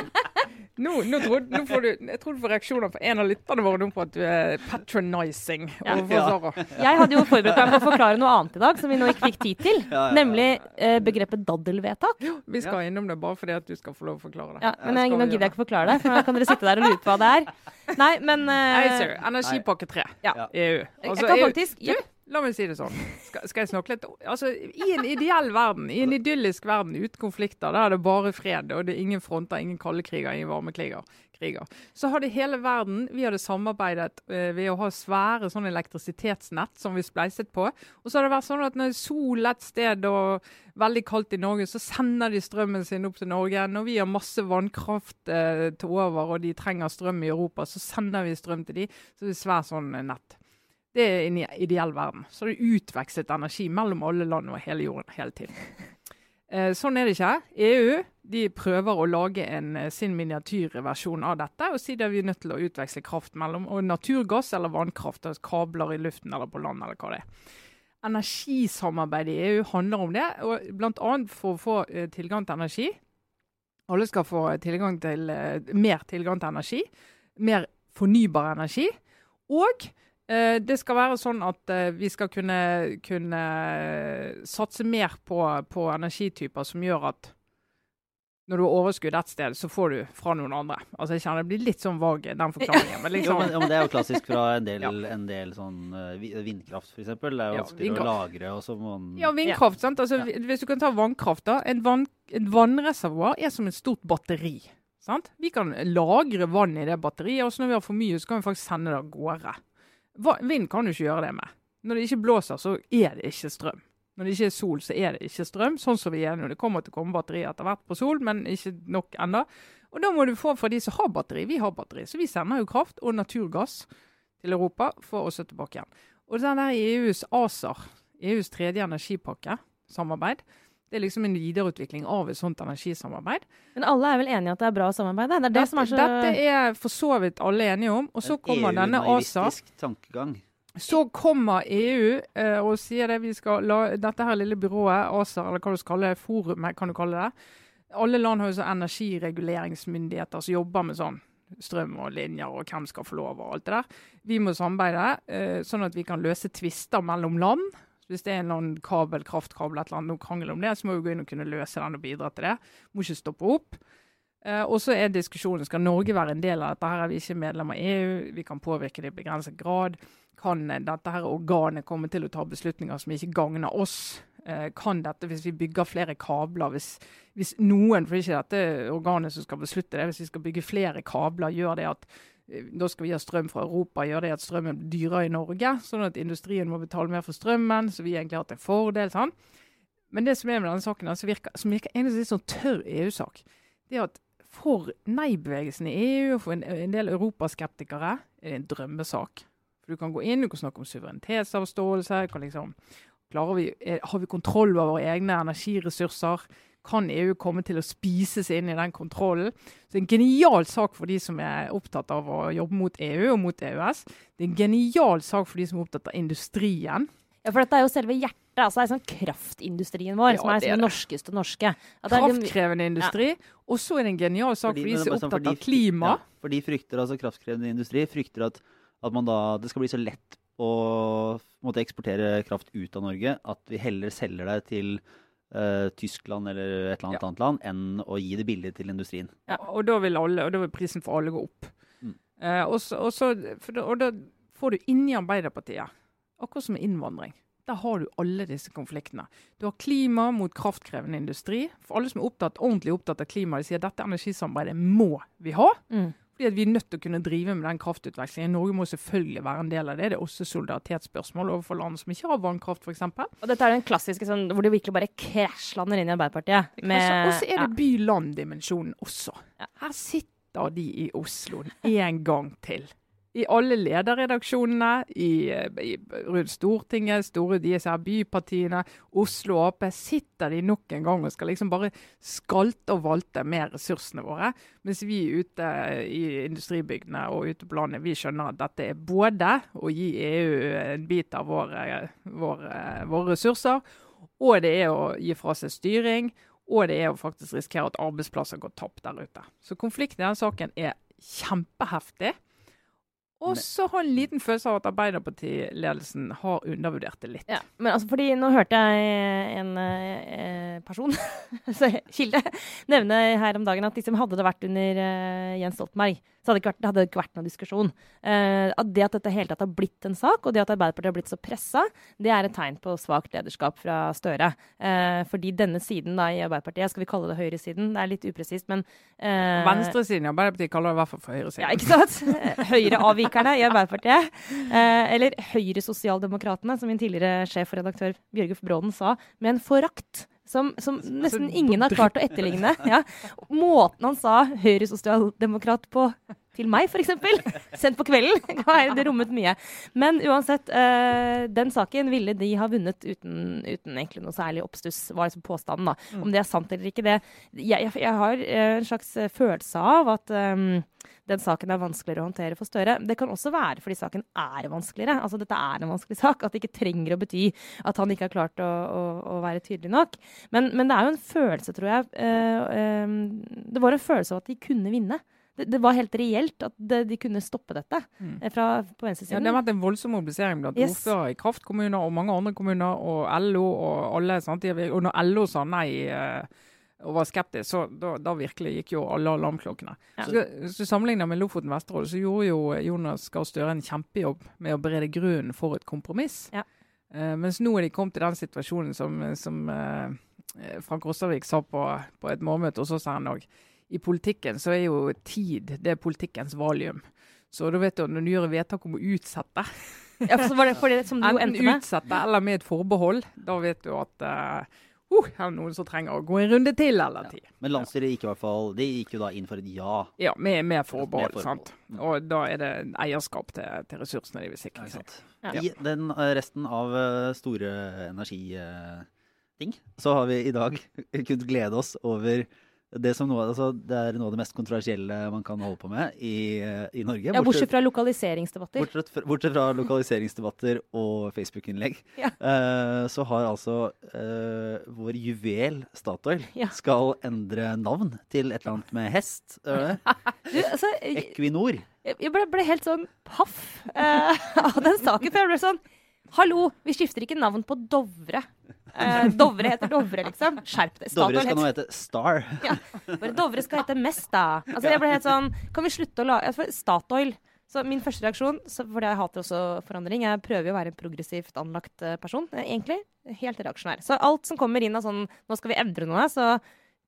C: nå, nå, tror, nå får du Jeg tror du får reaksjoner fra en av lytterne våre nå på at du er patronizing
A: Ja.
C: overfor
B: Ja.
C: Sara.
A: Jeg hadde jo forberedt meg på å forklare noe annet i dag, som vi nå ikke fikk tid til.
B: Ja, ja, ja.
A: Nemlig eh, begrepet daddelvedtak.
C: Vi skal innom det bare fordi at du skal få lov å forklare det.
A: Ja, men jeg, nå gidder jeg
C: ikke
A: ikke forklare det, for da kan dere sitte der og lure på hva det er. Nei, men eh,
C: ACER, energipakke 3.
A: Ja.
C: EU. Altså,
A: jeg kan
C: EU
A: faktisk ja,
C: La meg si det sånn. Skal, skal jeg snakke litt Altså, I en ideell verden, i en idyllisk verden uten konflikter, der er det bare fred, og det er ingen fronter, ingen kalde kriger, ingen varme kriger, kriger. Så hadde hele verden Vi hadde samarbeidet uh, ved å ha svære sånn elektrisitetsnett som vi spleiset på. Og så hadde det vært sånn at når sol et sted og veldig kaldt i Norge, så sender de strømmen sin opp til Norge. Når vi har masse vannkraft uh, til over og de trenger strøm i Europa, så sender vi strøm til de. Så det er svært sånn eh, nett. Det er en ideell verden. Så det er utvekslet energi mellom alle land og hele jorden hele tiden. Eh, sånn er det ikke. EU de prøver å lage en, eh, sin miniatyrversjon av dette og sier at vi er nødt til å utveksle kraft mellom og naturgass eller vannkraft, altså kabler i luften eller på land eller hva det er. Energisamarbeidet i EU handler om det, og bl.a. for å få eh, tilgang til energi. Alle skal få tilgang til, eh, mer tilgang til energi. Mer fornybar energi. Og det skal være sånn at eh, vi skal kunne, kunne satse mer på, på, energityper som gjør at når du har overskudd ett sted, så får du fra noen andre. Altså Jeg kjenner det blir litt sånn vag, den forklaringen.
B: Men, liksom, jo, men, Det er jo klassisk fra en del, ja. en del sånn uh, vindkraft, f.eks. Det er jo vanskelig ja, å lagre. og så må man...
C: Ja, vindkraft. sant? Altså, ja. Hvis du kan ta vannkraft, da. En, vann, en vannreservoar er som et stort batteri. sant? Vi kan lagre vann i det batteriet, og så når vi har for mye, så kan vi faktisk sende det av gårde. Vind kan du ikke gjøre det med. Når det ikke blåser, så er det ikke strøm. Når det ikke er sol, så er det ikke strøm. Sånn som vi er nå. Det kommer til å komme batterier etter hvert på sol, men ikke nok ennå. Og da må du få fra de som har batteri. Vi har batteri. Så vi sender jo kraft og naturgass til Europa for å støtte tilbake igjen. Og den der EUs ACER, EUs tredje energipakke, samarbeid, det er liksom en videreutvikling av et sånt energisamarbeid.
A: Men alle er vel enige at det er bra samarbeid? Det er det dette, som er så...
C: dette er for så vidt alle enige om. Og så kommer denne ASA.
B: tankegang.
C: Så kommer EU eh, og sier det vi skal la dette her lille byrået, ASA, eller hva du skal kalle det, forumet, kan du kalle det. Alle land har jo så energireguleringsmyndigheter som jobber med sånn strøm og linjer og hvem skal få lov og alt det der. Vi må samarbeide eh, sånn at vi kan løse tvister mellom land hvis det er en eller kabel, kraftkabel, et eller annet, noe krangel om det, så må vi gå inn og kunne løse den og bidra til det. Må ikke stoppe opp. Eh, og så er diskusjonen skal Norge være en del av dette. her er Vi ikke medlem av EU, vi kan påvirke det i begrenset grad. Kan dette her organet komme til å ta beslutninger som ikke gagner oss? Eh, kan dette, hvis vi bygger flere kabler, hvis, hvis noen, for det er ikke dette organet som skal beslutte det, hvis vi skal bygge flere kabler, gjør det at da skal vi ha strøm fra Europa, gjør det at strømmen blir dyrere i Norge. Sånn at industrien må betale mer for strømmen, så vi egentlig har hatt en fordel. sånn. Men det som er med denne saken, som virker, som virker egentlig litt sånn tørr EU-sak, det er at for nei-bevegelsen i EU og for en, en del europaskeptikere er det en drømmesak. For Du kan gå inn, du kan snakke om suverenitetsavståelse. Liksom, vi, har vi kontroll over våre egne energiressurser? Kan EU komme til å spise seg inn i den kontrollen. Så det er en genial sak for de som er opptatt av å jobbe mot EU og mot EØS. Det er en genial sak for de som er opptatt av industrien.
A: Ja, for dette er jo selve hjertet. altså det er sånn Kraftindustrien vår, ja, som er liksom det, det norskeste norske.
C: Kraftkrevende industri. Ja. Og så er det en genial sak fordi, for de som er sånn opptatt av klima. Ja,
B: for de frykter, altså kraftkrevende industri frykter at, at da, det skal bli så lett å måtte eksportere kraft ut av Norge at vi heller selger det til uh, Tyskland eller et eller annet, ja. annet land enn å gi det billig til industrien.
C: Ja, og da vil, alle, og da vil prisen for alle gå opp. Mm. Uh, og, så, og, så, da, og da får du inni Arbeiderpartiet, akkurat som med innvandring. Der har du alle disse konfliktene. Du har klima mot kraftkrevende industri. For alle som er opptatt, ordentlig opptatt av klima, de sier at dette energisamarbeidet må vi ha. Mm. Fordi at Vi er nødt til å kunne drive med den kraftutvekslingen. Norge må selvfølgelig være en del av det. Det er også solidaritetsspørsmål overfor land som ikke har vannkraft, f.eks.
A: Og dette er den klassiske sånn, hvor det virkelig bare krasjlander inn i Arbeiderpartiet.
C: Og så er det ja. by-land-dimensjonen også. Her sitter de i Oslo en gang til i alle lederredaksjonene, i, i, rundt Stortinget, store DSR, bypartiene, Oslo Ap, sitter de nok en gang og skal liksom bare skalte og valte med ressursene våre. Mens vi ute i industribygdene og ute på landet vi skjønner at dette er både å gi EU en bit av våre, våre, våre ressurser, og det er å gi fra seg styring. Og det er å faktisk risikere at arbeidsplasser går tapt der ute. Så konflikten i denne saken er kjempeheftig. Og så har en liten følelse av at Arbeiderpartiledelsen har undervurdert det litt.
A: Ja, men altså fordi nå hørte jeg en eh, person, så kilde, nevne her om dagen at liksom hadde det vært under eh, Jens Stoltenberg, så hadde det ikke vært, hadde ikke vært noen diskusjon. Eh, at det at dette hele tatt har blitt en sak, og det at Arbeiderpartiet har blitt så pressa, det er et tegn på svakt lederskap fra Støre. Eh, fordi denne siden da i Arbeiderpartiet, skal vi kalle det høyresiden, det er litt upresist, men eh,
C: Venstresiden i Arbeiderpartiet kaller det i hvert fall for høyresiden.
A: Ja, ikke sant? Høyreavvikerne i Arbeiderpartiet. Eh, eller Høyre-sosialdemokratene, som min tidligere sjef og redaktør Bjørgulf Bråden sa, med en forakt. Som, som nesten ingen har klart å etterligne. Ja. Måten han sa Høyre-sosialdemokrat på til meg, f.eks. Sendt på kvelden. Det rommet mye. Men uansett, øh, den saken ville de ha vunnet uten, uten egentlig noe særlig oppstuss, var liksom påstanden. da.
C: Mm.
A: Om det er sant eller ikke, det Jeg, jeg, har øh, en slags følelse av at um, den saken er vanskeligere å håndtere for Støre. Det kan også være fordi saken er vanskeligere. Altså Dette er en vanskelig sak. At det ikke trenger å bety at han ikke har klart å, å, å være tydelig nok. Men, men det er jo en følelse, tror jeg Uh, øh, Det var en følelse av at de kunne vinne. Det, det var helt reelt at det, de kunne stoppe dette
C: Mm.
A: eh, fra, på
C: Ja, det har vært en voldsom mobilisering blant
A: Yes.
C: ordførere i kraftkommuner og mange andre kommuner, og LO og alle. Sant? Og når LO sa nei eh, og var skeptisk, så da, da virkelig gikk jo alle alarmklokkene.
A: Ja.
C: Så, hvis du med Lofoten Vesterålen, så gjorde jo Jonas Gahr Støre en kjempejobb med å berede grunnen for et kompromiss.
A: Ja.
C: Uh, mens nå er de kommet til den situasjonen som, som uh, Frank Rossavik sa på, på et morgenmøte, og så sa han òg i politikken så er jo tid det er politikkens valium. Så da vet du når du gjør vedtak om å utsette,
A: Ja, for så var det for det som du
C: enten
A: med.
C: utsette eller med et forbehold, da vet du at uh, uh, her er det noen som trenger å gå en runde til eller ti.
B: Men landsstyret gikk i hvert fall De gikk jo da inn for et ja.
C: Ja, med, med forbehold.
B: Med forbehold.
C: sant? Og da er det eierskap til, til ressursene de vil sikre seg.
B: Ja,
A: Ja.
B: I den eh, resten av eh, store energiting, så har vi i dag kunnet glede oss over det som noe, altså, det er noe av det mest kontroversielle man kan holde på med i, eh, i Norge.
A: Ja, bortsett fra lokaliseringsdebatter.
B: Bortsett fra, bortsett fra lokaliseringsdebatter og Facebook-innlegg,
A: Ja.
B: Uh, så har altså uh, vår juvel Statoil
A: Ja.
B: skal endre navn til et eller annet med hest. det?
A: Du, altså,
B: Equinor.
A: jeg ble, ble helt sånn paff av den saken. For jeg ble sånn Hallo, vi skifter ikke navn på Dovre. Eh, Dovre heter Dovre, liksom. Skjerp deg.
B: Dovre skal nå hete Star.
A: Bare Dovre skal hete Mest, da. Altså, jeg ble helt sånn Kan vi slutte å lage Statoil. Så min første reaksjon, så, fordi jeg hater også forandring Jeg prøver å være en progressivt anlagt eh, person, eh, egentlig. Helt reaksjonær. Så alt som kommer inn av sånn Nå skal vi endre noe, så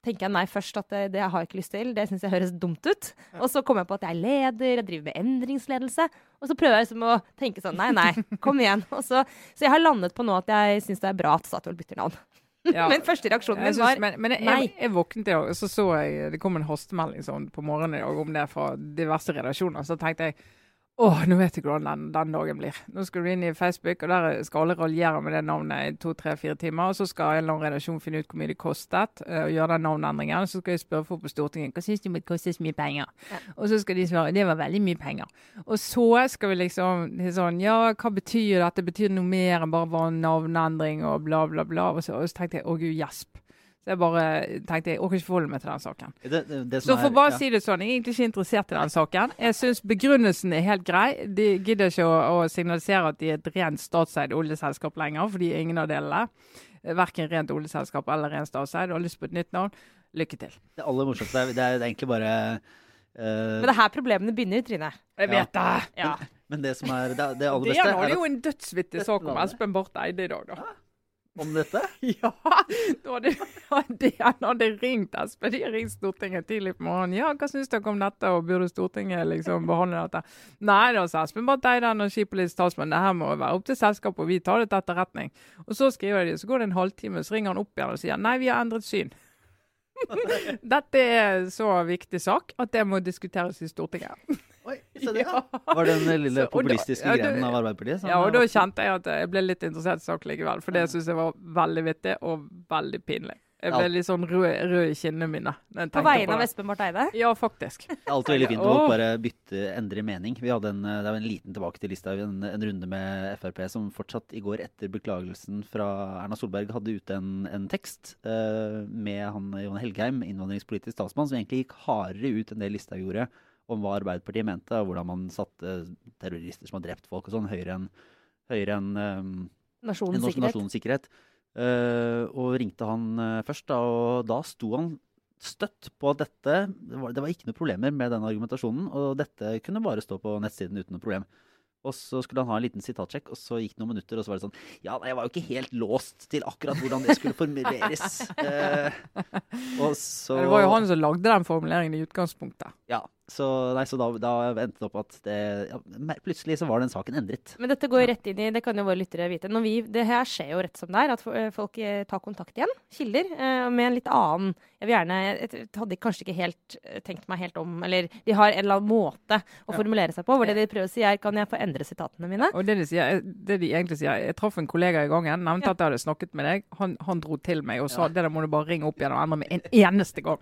A: tenker jeg nei først at det, det har jeg ikke lyst til. Det syns jeg høres dumt ut. Og så kommer jeg på at jeg er leder, jeg driver med endringsledelse. Og så prøver jeg liksom å tenke sånn nei, nei, kom igjen. Og så, så jeg har landet på nå at jeg syns det er bra at Statoil bytter navn.
C: Ja.
A: Men første reaksjonen min var
C: men men jeg,
A: nei.
C: jeg, jeg våknet i dag, så så jeg det kom en hastemelding sånn på morgenen i dag om det fra diverse redaksjoner. Så tenkte jeg åh, nå vet jeg hvordan den, den dagen blir. Nå skal du inn i Facebook, og der skal alle raljere med det navnet i to, tre, fire timer. Og så skal en eller annen redaksjon finne ut hvor mye det kostet eh, å gjøre den navneendringen. Så skal jeg spørre folk på Stortinget hva syns de måtte koster så mye penger.
A: Ja.
C: Og så skal de svare det var veldig mye penger. Og så skal vi liksom sånn Ja, hva betyr dette? Betyr det noe mer enn bare navneendring og bla, bla, bla? Og så, og så tenkte jeg å gud, gjesp. Så jeg bare tenkte jeg orker ikke forholde meg til den saken.
B: Det, det, det som
C: Så for
B: er-
C: bare
B: ja.
C: å si det sånn, jeg er egentlig ikke interessert i den saken. Jeg syns begrunnelsen er helt grei. De gidder ikke å, å signalisere at de er et rent statseid oljeselskap lenger, fordi ingen av delene. Verken rent oljeselskap eller rent statseid. Du har lyst på et nytt navn. Lykke til.
B: Det aller morsomste er, det er, det er egentlig bare uh...
A: Men det er her problemene begynner, Trine.
C: Jeg vet det!
A: Ja.
B: Men det som er det, det aller
C: Det
B: beste,
C: er
B: er
C: jo en dødsvittig sak om Espen Barth Eide i dag, da.
B: Om dette
C: Ja! Da hadde, hadde han hadde ringt Espen. De ringte Stortinget tidlig på morgenen. Ja, hva syns dere om dette, og burde Stortinget liksom behandle dette? Nei, da sa Espen Barth Eide, energipolitisk talsmann, det her må være opp til selskapet, og vi tar det til etterretning. Og så skriver de, så går det en halvtime, så ringer han opp igjen og sier nei, vi har endret syn. Dette er så viktig sak at det må diskuteres i Stortinget.
B: Oi, se det, ja.
C: Ja.
B: Var det den lille
C: Så- populistiske da- ja,
B: grenen av Arbeiderpartiet?
C: Ja, og da kjente jeg at jeg ble litt interessert i saken likevel. For det syns jeg var veldig vittig og veldig pinlig. Jeg ble
B: Ja.
C: litt sånn rød, rød i kinnene mine.
A: På vegne av
C: det.
A: Espen Barth Eide.
C: Ja, faktisk.
B: Det er alltid veldig fint
C: å
B: bare bytte, endre mening. Vi hadde en, det var en liten tilbake til Listhaug, en, en runde med Frp som fortsatt i går etter beklagelsen fra Erna Solberg hadde ute en, en tekst uh, med han Jon Helgheim, innvandringspolitisk talsmann, som egentlig gikk hardere ut enn det Listhaug gjorde om hva Arbeiderpartiet mente, og hvordan man satte terrorister som har drept folk og sånn, høyere enn høyere enn um,
A: Nasjonens sikkerhet.
B: Uh. Og ringte han uh, først, da, og da sto han støtt på at dette det var, det var ikke noe problemer med den argumentasjonen, og dette kunne bare stå på nettsiden uten noe problem. Og så skulle han ha en liten sitatsjekk, og så gikk det noen minutter, og så var det sånn Ja, nei, jeg var jo ikke helt låst til akkurat hvordan det skulle formuleres. Eh, og så
C: Det var jo han som lagde den formuleringen i utgangspunktet.
B: Ja. Så, nei, så da, da endte det opp at det ja, Plutselig så var den saken endret.
A: Men dette går jo rett inn i Det kan jo våre lyttere vite. Når vi, det her skjer jo rett som det er, at eh, folk eh, tar kontakt igjen, kilder, eh, med en litt annen Jeg vil gjerne Jeg hadde kanskje ikke helt tenkt meg helt om Eller de har en eller annen måte å
C: Ja.
A: formulere seg på, hvor det de prøver å si er Kan jeg få endre sitatene mine?
C: Og det de, sier, det de egentlig sier Jeg traff en kollega i gangen, nevnte
A: Ja.
C: at jeg hadde snakket med deg. Han, han dro til meg og sa
B: Ja.
C: det der må du bare ringe opp igjen og endre med en eneste gang.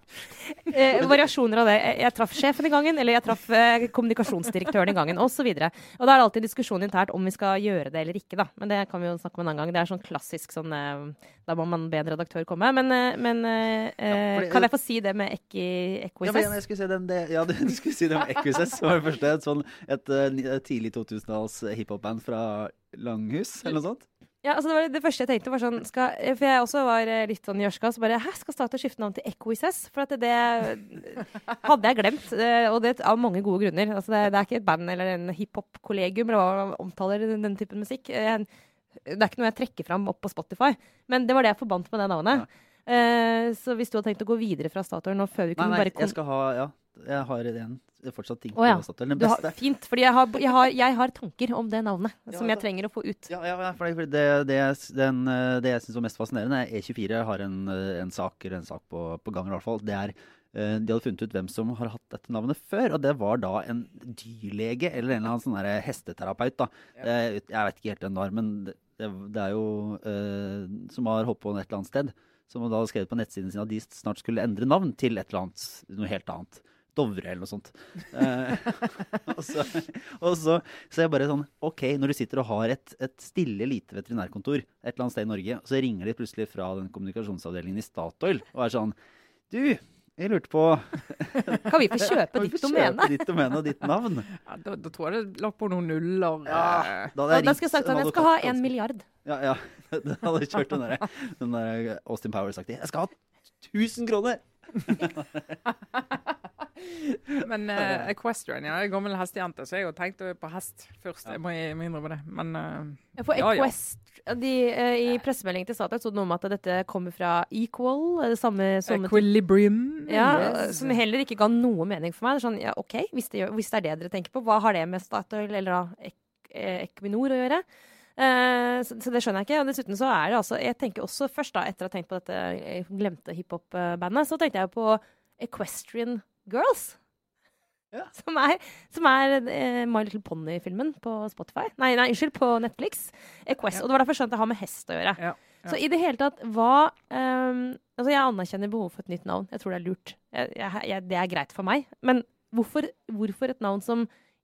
A: Eh, variasjoner av det. Jeg, jeg traff sjefen i gangen, eller jeg traff eh, kommunikasjonsdirektøren i gangen, osv. Og, og da er det alltid en diskusjon internt om vi skal gjøre det eller ikke, da. Men det kan vi jo snakke om en annen gang. Det er sånn klassisk sånn eh, Da må man be en redaktør komme. Men, eh, men eh,
B: fordi-
A: kan jeg få si det med Equises?
B: Ja, men jeg skulle si den, det, ja, du, skulle si det med Equises. som var det første. Et, sånn, et, et tidlig 2000-talls hiphop-band fra Langhus, eller noe sånt.
A: Ja, altså det, var det første jeg tenkte var sånn skal, For jeg også var eh, litt sånn gjørska. Så bare Hæ, skal Statoil skifte navn til Equises? For at det, det hadde jeg glemt. eh, Og det av mange gode grunner. Altså det, det er ikke et band eller en hiphop-kollegium eller hva man omtaler den typen musikk. Jeg, Det er ikke noe jeg trekker fram opp på Spotify. Men det var det jeg forbandt med det navnet. Eh, så hvis du hadde tenkt å gå videre fra Statoil nå før vi
B: Nei,
A: kunne
B: nei,
A: bare
B: jeg skal ha Ja, jeg har en det er fortsatt ting på
A: oh, ja.
B: Statoil. Den
A: beste. har. Fint, fordi jeg har, jeg, har, jeg har tanker om det navnet
B: Ja,
A: som jeg trenger å få ut.
B: Ja, ja, for det, det, den, eh, det jeg syns var mest fascinerende, er E24 har en, eh, en sak, eller en sak på, på gang, i hvert fall. Det er eh, De hadde funnet ut hvem som har hatt dette navnet før, og det var da en dyrlege eller en eller annen sånn hesteterapeut. da. Det, jeg vet ikke helt hvem det var, men det, det, er jo eh, Som har holdt på et eller annet sted. Som da har skrevet på nettsiden sin at de snart skulle endre navn til et eller annet, noe helt annet. Dovre eller noe sånt. Eh, og så, og så, så jeg bare sånn OK, når du sitter og har et, et stille, lite veterinærkontor et eller annet sted i Norge, og så ringer de plutselig fra den kommunikasjonsavdelingen i Statoil og er sånn Du, jeg lurte på
A: Kan vi få kjøpe ditt domene?
B: kjøpe ditt domene og ditt navn?
C: Ja, da, da tror jeg det lå på noen nuller.
B: Ja,
C: eh,
B: da
A: Da, da skal jeg sagt at jeg skal ha en milliard.
B: Ja, ja. Da hadde jeg kjørt den der, den der Austin Powers-aktig. Jeg skal ha 1000 kroner!
C: Men uh, Equestrian, ja, jeg er gammel hestejente, så jeg har tenkt på hest først. Jeg må jeg må innrømme det. Men eh,
A: For
C: Ja, ja.
A: De, uh, I pressemeldingen til Statoil sto det noe om at dette kommer fra Equal, eh, det samme som
C: Equilibrium
A: ja,
C: yes.
A: Som heller ikke ga noe mening for meg. Det er sånn, ja, OK, hvis det, hvis det er det dere tenker på, hva har det med Statoil eller da eh, Equinor å gjøre? Uh, så, så det skjønner jeg ikke. Og dessuten så er det altså Jeg tenker også først, da, etter å ha tenkt på dette eh, glemte hiphop-bandet, så tenkte jeg på Equestrian Girls.
B: Ja.
A: Som er, som er eh, My Little Pony-filmen på Spotify. Nei, nei, unnskyld, på Netflix. Equest,
C: Ja.
A: Og det var derfor jeg skjønte det har med hest å gjøre. Så i det hele tatt, hva um, Altså, jeg anerkjenner behovet for et nytt navn. Jeg tror det er lurt. Jeg, jeg, jeg, det er greit for meg. Men hvorfor, hvorfor et navn som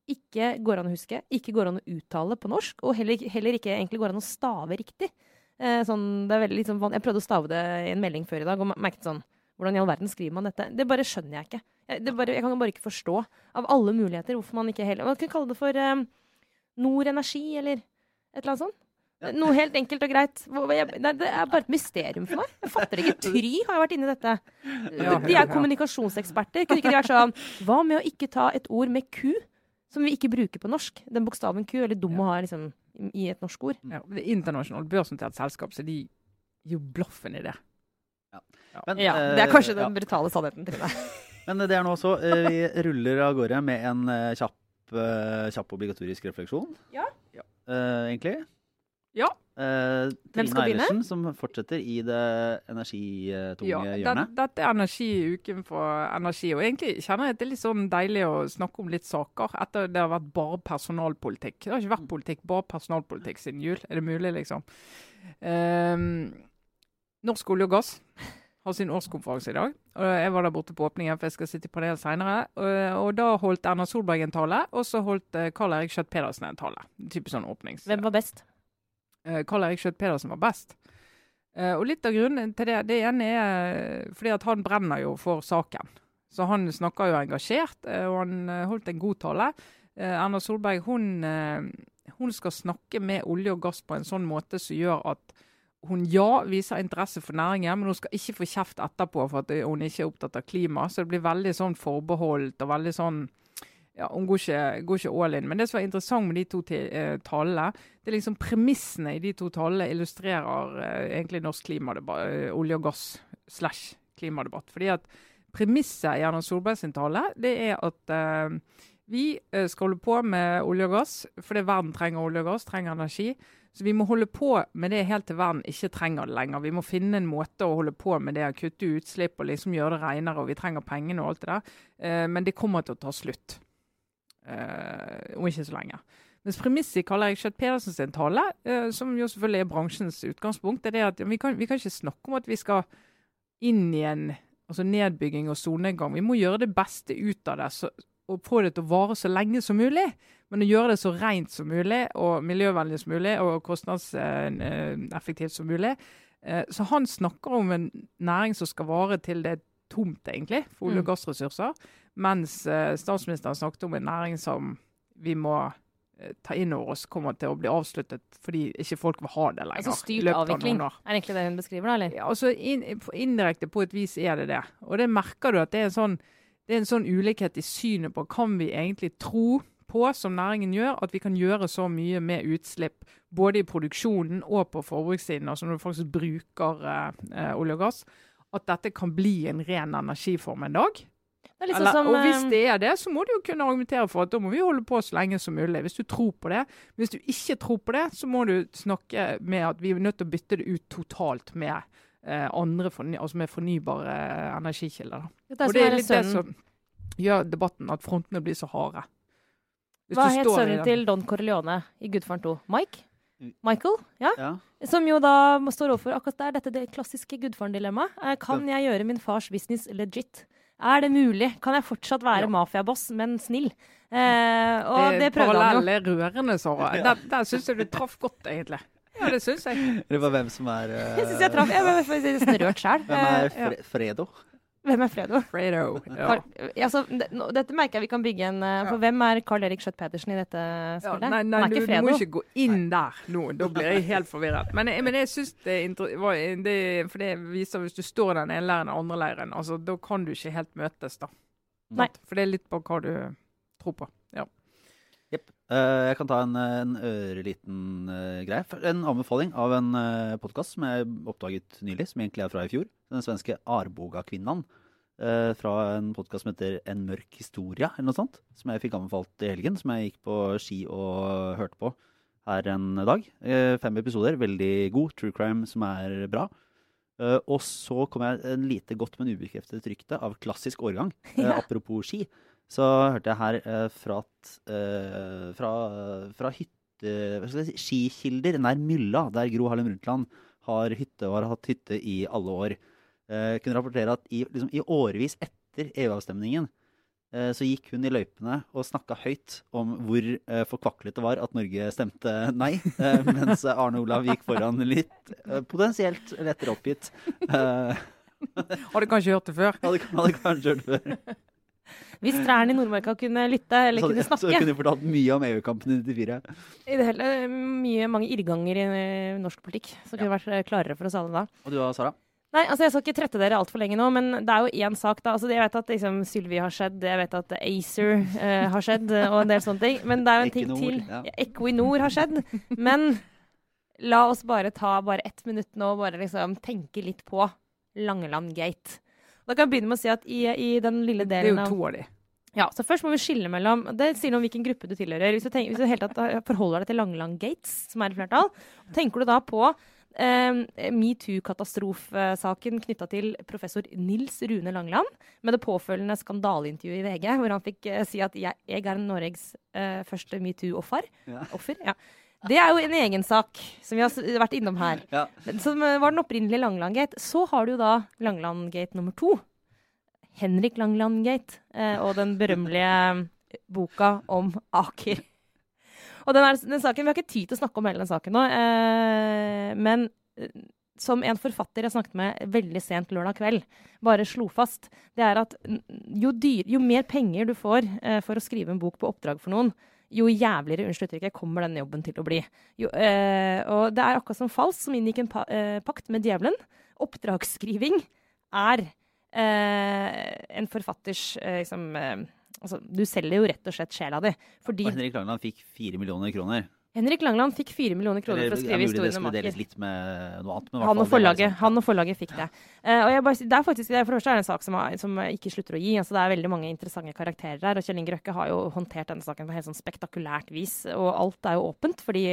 A: ikke går an å huske, ikke går an å uttale på norsk, og heller, heller ikke egentlig går an å stave riktig? Eh, sånn, liksom, jeg prøvde å stave det i en melding før i dag, og merket sånn Hvordan i all verden skriver man dette? Det bare skjønner jeg ikke. Jeg, det bare, jeg kan bare ikke forstå, av alle muligheter, hvorfor man ikke heller Man kan kalle det for um, Nord Energi, eller et eller annet sånt.
B: Ja.
A: Noe helt enkelt og greit. Nei, det er bare et mysterium for meg. Jeg fatter ikke. Try har jo vært inni dette. De er kommunikasjonseksperter. Kunne ikke de vært sånn Hva med å ikke ta et ord med ku, som vi ikke bruker på norsk? Den bokstaven ku er litt dum å ha liksom, i et norsk ord.
C: ja, det er internasjonalt børsnotert selskap, så de gir jo blaffen i det.
B: Men,
A: Ja,
B: eh,
A: Det er kanskje
B: ja.
A: den brutale sannheten. Trine.
B: Men det er nå også. eh, Vi ruller av gårde med en eh, kjapp, eh, kjapp obligatorisk refleksjon.
A: Ja.
C: Ja.
B: Eh, egentlig.
C: Ja.
B: Eh, Trine? Eilertsen, som fortsetter i det energitunge
C: Ja,
B: hjørnet.
C: dette er energi i uken for energi. Og egentlig kjenner jeg at det er litt sånn deilig å snakke om litt saker etter det har vært bare personalpolitikk. Det har ikke vært politikk, bare personalpolitikk siden jul. Er det mulig, liksom? Ehm, Norsk olje og gass har sin årskonferanse i dag. Og jeg var der borte på åpningen, for jeg skal sitte i panel seinere. Og, og da holdt Erna Solberg en tale, og så holdt eh, Karl Eirik Skjøtt Pedersen en tale. Typisk sånn åpnings...
A: Hvem var best?
C: Eh, Karl Eirik Skjøtt Pedersen var best. Eh, og litt av grunnen til det, det ene er fordi at han brenner jo for saken. Så han snakker jo engasjert, eh, og han eh, holdt en god tale. Eh, Erna Solberg hun, eh, hun skal snakke med olje og gass på en sånn måte som gjør at hun ja, viser interesse for næringen, men hun skal ikke få kjeft etterpå for at hun ikke er opptatt av klima. Så det blir veldig sånn forbeholdt og veldig sånn ja, Hun går ikke, går ikke all in. Men det som er interessant med de to tallene, det er liksom premissene i de to tallene illustrerer eh, egentlig norsk klimadebatt, eh, olje og gass slash klimadebatt. Fordi at Premisset i Erna Solberg sin tale det er at eh, vi eh, skal holde på med olje og gass fordi verden trenger olje og gass, trenger energi. Så vi må holde på med det helt til verden ikke trenger det lenger. Vi må finne en måte å holde på med det, kutte utslipp og liksom gjøre det renere. Og vi trenger pengene og alt det der. Eh, men det kommer til å ta slutt. Eh, og ikke så lenge. Mens premisset i Karl Erik Skjøtt Pedersen sin tale, eh, som jo selvfølgelig er bransjens utgangspunkt, er det at vi, kan, vi, kan, ikke snakke om at vi skal inn i en altså nedbygging og solnedgang. Vi må gjøre det beste ut av det så, og få det til å vare så lenge som mulig. Men å gjøre det så rent som mulig og miljøvennlig som mulig og kostnadseffektivt som mulig. Eh, så han snakker om en næring som skal vare til det er tomt, egentlig, for olje- og mm. gassressurser. Mens eh, statsministeren snakket om en næring som vi må eh, ta inn over oss kommer til å bli avsluttet fordi ikke folk vil ha det lenger.
A: Altså styrt avvikling, er det egentlig det hun beskriver, da? eller?
C: Ja, altså in, Indirekte på et vis er det det. Og det merker du at det er en sånn, det er en sånn ulikhet i synet på kan vi egentlig tro på, som næringen gjør, at vi kan gjøre så mye med utslipp. Både i produksjonen og på forbrukssiden, altså når du faktisk bruker eh, olje og gass. At dette kan bli en ren energiform en dag. Liksom Eller, som, og hvis eh, det er det, så må du jo kunne argumentere for at da må vi holde på så lenge som mulig. Hvis du tror på det. Hvis du ikke tror på det, så må du snakke med at vi er nødt til å bytte det ut totalt med eh, andre forny altså med fornybare eh, energikilder.
A: Det og det er litt det som
C: gjør debatten at frontene blir så harde.
A: Hvis Hva het sønnen til Don Corleone i Gudfaren 2? Mike? Michael, ja. ja. Som jo da står overfor akkurat der, dette det klassiske gudfaren-dilemmaet. Eh, kan jeg gjøre min fars business legit? Er det mulig? Kan jeg fortsatt være ja. mafiaboss, men snill? Eh, og det, det prøvde han jo.
C: Parallelle rørende, Sara. Der, der syns jeg du traff godt, egentlig. Ja, det syns jeg.
B: Det var hvem som er uh,
A: Jeg syns jeg traff. Jeg ble nesten rørt sjøl.
B: Hvem er eh, Fre Fredo?
A: Hvem er Fredo?
C: Fredo,
A: ja. altså, dette merker jeg vi kan bygge en uh, For hvem er Carl Erik Skjøtt Pedersen i dette spillet? Ja,
C: nei, nei du, du, må ikke gå inn der nå. Da blir jeg helt forvirret. Men, men jeg syns det, er det, For det viser hvis du står i den ene leiren og andre leiren, altså, da kan du ikke helt møtes, da.
A: Nei.
C: For det er litt på hva du tror på.
B: Uh, jeg kan ta en, en øreliten uh, greie. En anbefaling av en uh, podkast som jeg oppdaget nylig, som egentlig er fra i fjor. Den svenske Arboga-kvinnan. Uh, fra en podkast som heter En mørk historia, eller noe sånt. Som jeg fikk anbefalt i helgen, som jeg gikk på ski og hørte på her en dag. fem episoder, veldig god. True crime som er bra. og så kom jeg en lite godt, men ubekreftet rykte av klassisk årgang. Apropos ski så hørte jeg her eh, fra, eh, fra, fra hytte, si, skikilder nær Mylla, der Gro Harlem Brundtland har hytte og har hatt hytte i alle år. Eh, kunne rapportere at i, liksom, i årevis etter EU-avstemningen eh, så gikk hun i løypene og snakka høyt om hvor eh, forkvaklet det var at Norge stemte nei, eh, mens Arne Olav gikk foran litt eh, potensielt lettere oppgitt.
C: hadde kanskje hørt det før.
B: Hadde, hadde kanskje hørt det før.
A: Hvis trærne i Nordmarka kunne lytte eller så, kunne snakke.
B: Så kunne du fortalt mye om EU-kampen i 94.
A: I det hele mye, mange irrganger i uh, norsk politikk ja. kunne vært uh, klarere for oss alle da.
B: Og du da, Sara?
A: Nei, altså Jeg skal ikke trette dere altfor lenge nå, men det er jo én sak. da. Altså Jeg vet at liksom, Sylvi har skjedd, jeg vet at Acer uh, har skjedd, og en del sånne ting. Men det er jo en ting til. Ja. Equinor har skjedd. Men la oss bare ta bare ett minutt nå og bare liksom tenke litt på Langeland Gate. Da kan jeg begynne med å si at i, i den lille delen
C: av Det er jo to av de.
A: Ja, så først må vi skille mellom Det sier noe om hvilken gruppe du tilhører. Hvis du, tenker, hvis du helt tatt forholder deg til Langeland Gates, som er i flertall, tenker du da på eh, metoo-katastrofesaken knytta til professor Nils Rune Langeland, med det påfølgende skandaleintervjuet i VG, hvor han fikk eh, si at jeg, jeg, er Norges eh, første metoo-offer. Ja. Offer, ja. Det er jo en egen sak, som vi har vært innom her. Ja. Som eh, var den opprinnelige Langeland-gate. Så har du da Langeland-gate nummer to. Henrik Langeland-gate. Eh, og den berømmelige eh, boka om Aker. Og den, er, den, saken, Vi har ikke tid til å snakke om hele den saken nå, eh, men som en forfatter jeg snakket med veldig sent lørdag kveld, bare slo fast, det er at jo, dyr, jo mer penger du får eh, for å skrive en bok på oppdrag for noen, jo jævligere unnskyld uttrykket, kommer denne jobben til å bli. Jo, eh, og det er akkurat som Fals, som inngikk en pa eh, pakt med djevelen. Oppdragsskriving er eh, en forfatters eh, liksom, eh, altså, Du selger jo rett og slett sjela di. Fordi
B: Og Henrik Langland fikk fire millioner kroner.
A: Henrik Langland fikk fire millioner kroner for å skrive historien om Aker. Han og, forlaget,
B: liksom-
A: han og forlaget fikk det. Uh, og jeg bare, det er faktisk, for det første er det en sak som, har, som ikke slutter å gi. Altså, det er veldig mange interessante karakterer her. Og Kjell Inge Røkke har jo håndtert denne saken på helt sånn spektakulært vis. Og alt er jo åpent, fordi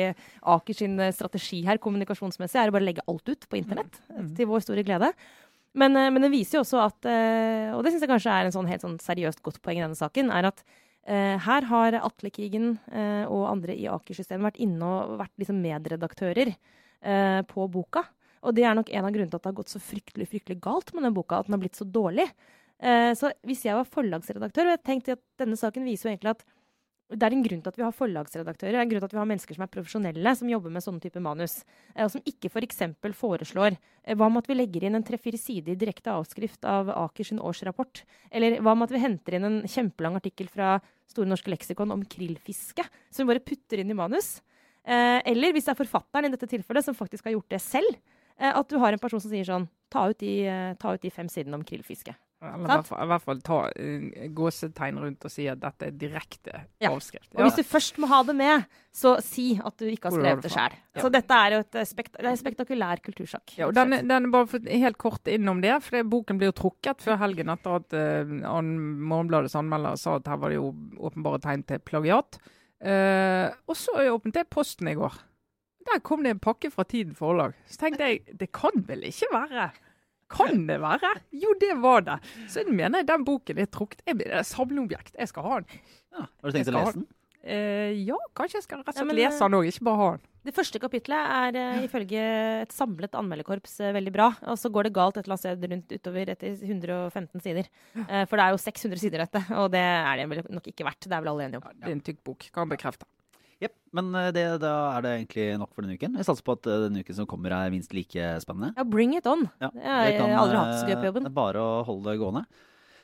A: Aker sin eh, strategi her kommunikasjonsmessig er å bare legge alt ut på internett.
C: Mm.
A: Til vår store glede. Men, eh, men det viser jo også at, og det syns jeg kanskje er en sånn helt sånn seriøst godt poeng i denne saken, er at her har Atle Kigen eh, og andre i Aker-systemet vært inne og vært liksom medredaktører eh, på boka. Og det er nok en av grunnene til at det har gått så fryktelig fryktelig galt med den boka. At den har blitt så dårlig. Eh, så hvis jeg var forlagsredaktør, og jeg tenkte at denne saken viser jo egentlig at det er en grunn til at vi har forlagsredaktører, det er en grunn til at vi har mennesker som er profesjonelle, som jobber med sånne typer manus, eh, og som ikke f.eks. foreslår eh, hva med at vi legger inn en tre-fire sider direkte avskrift av Aker sin årsrapport? Eller hva med at vi henter inn en kjempelang artikkel fra Store norske leksikon om krillfiske, som vi bare putter inn i manus? Eh, eller hvis det er forfatteren i dette tilfellet som faktisk har gjort det selv, at du har en person som sier sånn Ta ut de, ta ut de fem sidene om krillfiske.
C: Eller i hvert fall, ta uh, gåsetegn rundt og si at dette er direkte
A: Ja.
C: avskrift.
A: Og hvis du først må ha det med, så si at du ikke har skrevet det sjøl.
C: Ja.
A: Så dette er jo et eh, spekt det er spektakulær kultursak.
C: Ja, og den, den er bare helt kort innom det, for boken blir jo trukket før helgen etter at uh, Morgenbladets anmelder sa at her var det jo åpenbare tegn til plagiat. Uh, og så åpnet jeg posten i går. Der kom det en pakke fra Tiden forlag. Så tenkte jeg det kan vel ikke være Kan det være? Jo, det var det. Så jeg mener den boken er trukket. Jeg, det er samleobjekt. Jeg skal ha den.
B: Ja. Har du tenkt å lese den?
C: Eh, ja, kanskje jeg skal rett og slett lese den òg, ikke bare ha den.
A: Det første kapitlet er uh, ifølge et samlet anmelderkorps uh, veldig bra. Og så går det galt et eller annet sted rundt utover etter 115 sider. Uh, for det er jo 600 sider dette, og det er det vel nok ikke verdt. Det er vel alle enige om.
C: Ja, det er en tykk bok, kan bekrefte bekrefte.
B: Jepp. Men eh, det, da er det egentlig nok for denne uken. Jeg satser på at eh, denne uken som kommer er minst like spennende.
A: Ja, bring it on.
B: Ja,
A: Jeg har
B: det
A: aldri hatt det så gøy på
B: eh,
A: jobben.
B: Det er bare å holde det gående.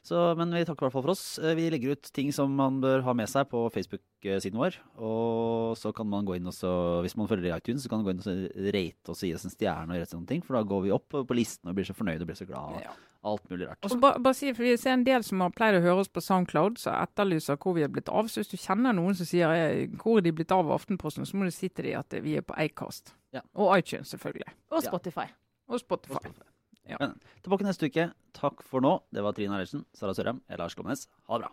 B: Så, men vi takker i hvert fall for oss. Eh, Vi legger ut ting som man bør ha med seg på Facebook-siden vår. Og så kan man gå inn og så, hvis man følger i iTunes, så kan man gå inn og så rate oss og gi oss en stjerne og gjøre sånne ting. For da går vi opp på listen og blir så fornøyd og blir så glad. Og
C: Ja.
B: alt mulig rart.
C: Og bare, bare si, for Vi ser en del som har pleid å høre oss på Soundcloud, som etterlyser hvor vi er blitt av. Så hvis du kjenner noen som sier eh, hvor er de blitt av av Aftenposten, så må du si til dem at vi er på Acast.
B: Ja.
C: Og iTunes, selvfølgelig.
A: Og
B: Ja.
A: Spotify.
C: Og Spotify. Ja.
B: Men tilbake neste uke. Takk for nå. Det var Trine Eilertsen, Sara Sørheim, Lars Glomnes. Ha det bra.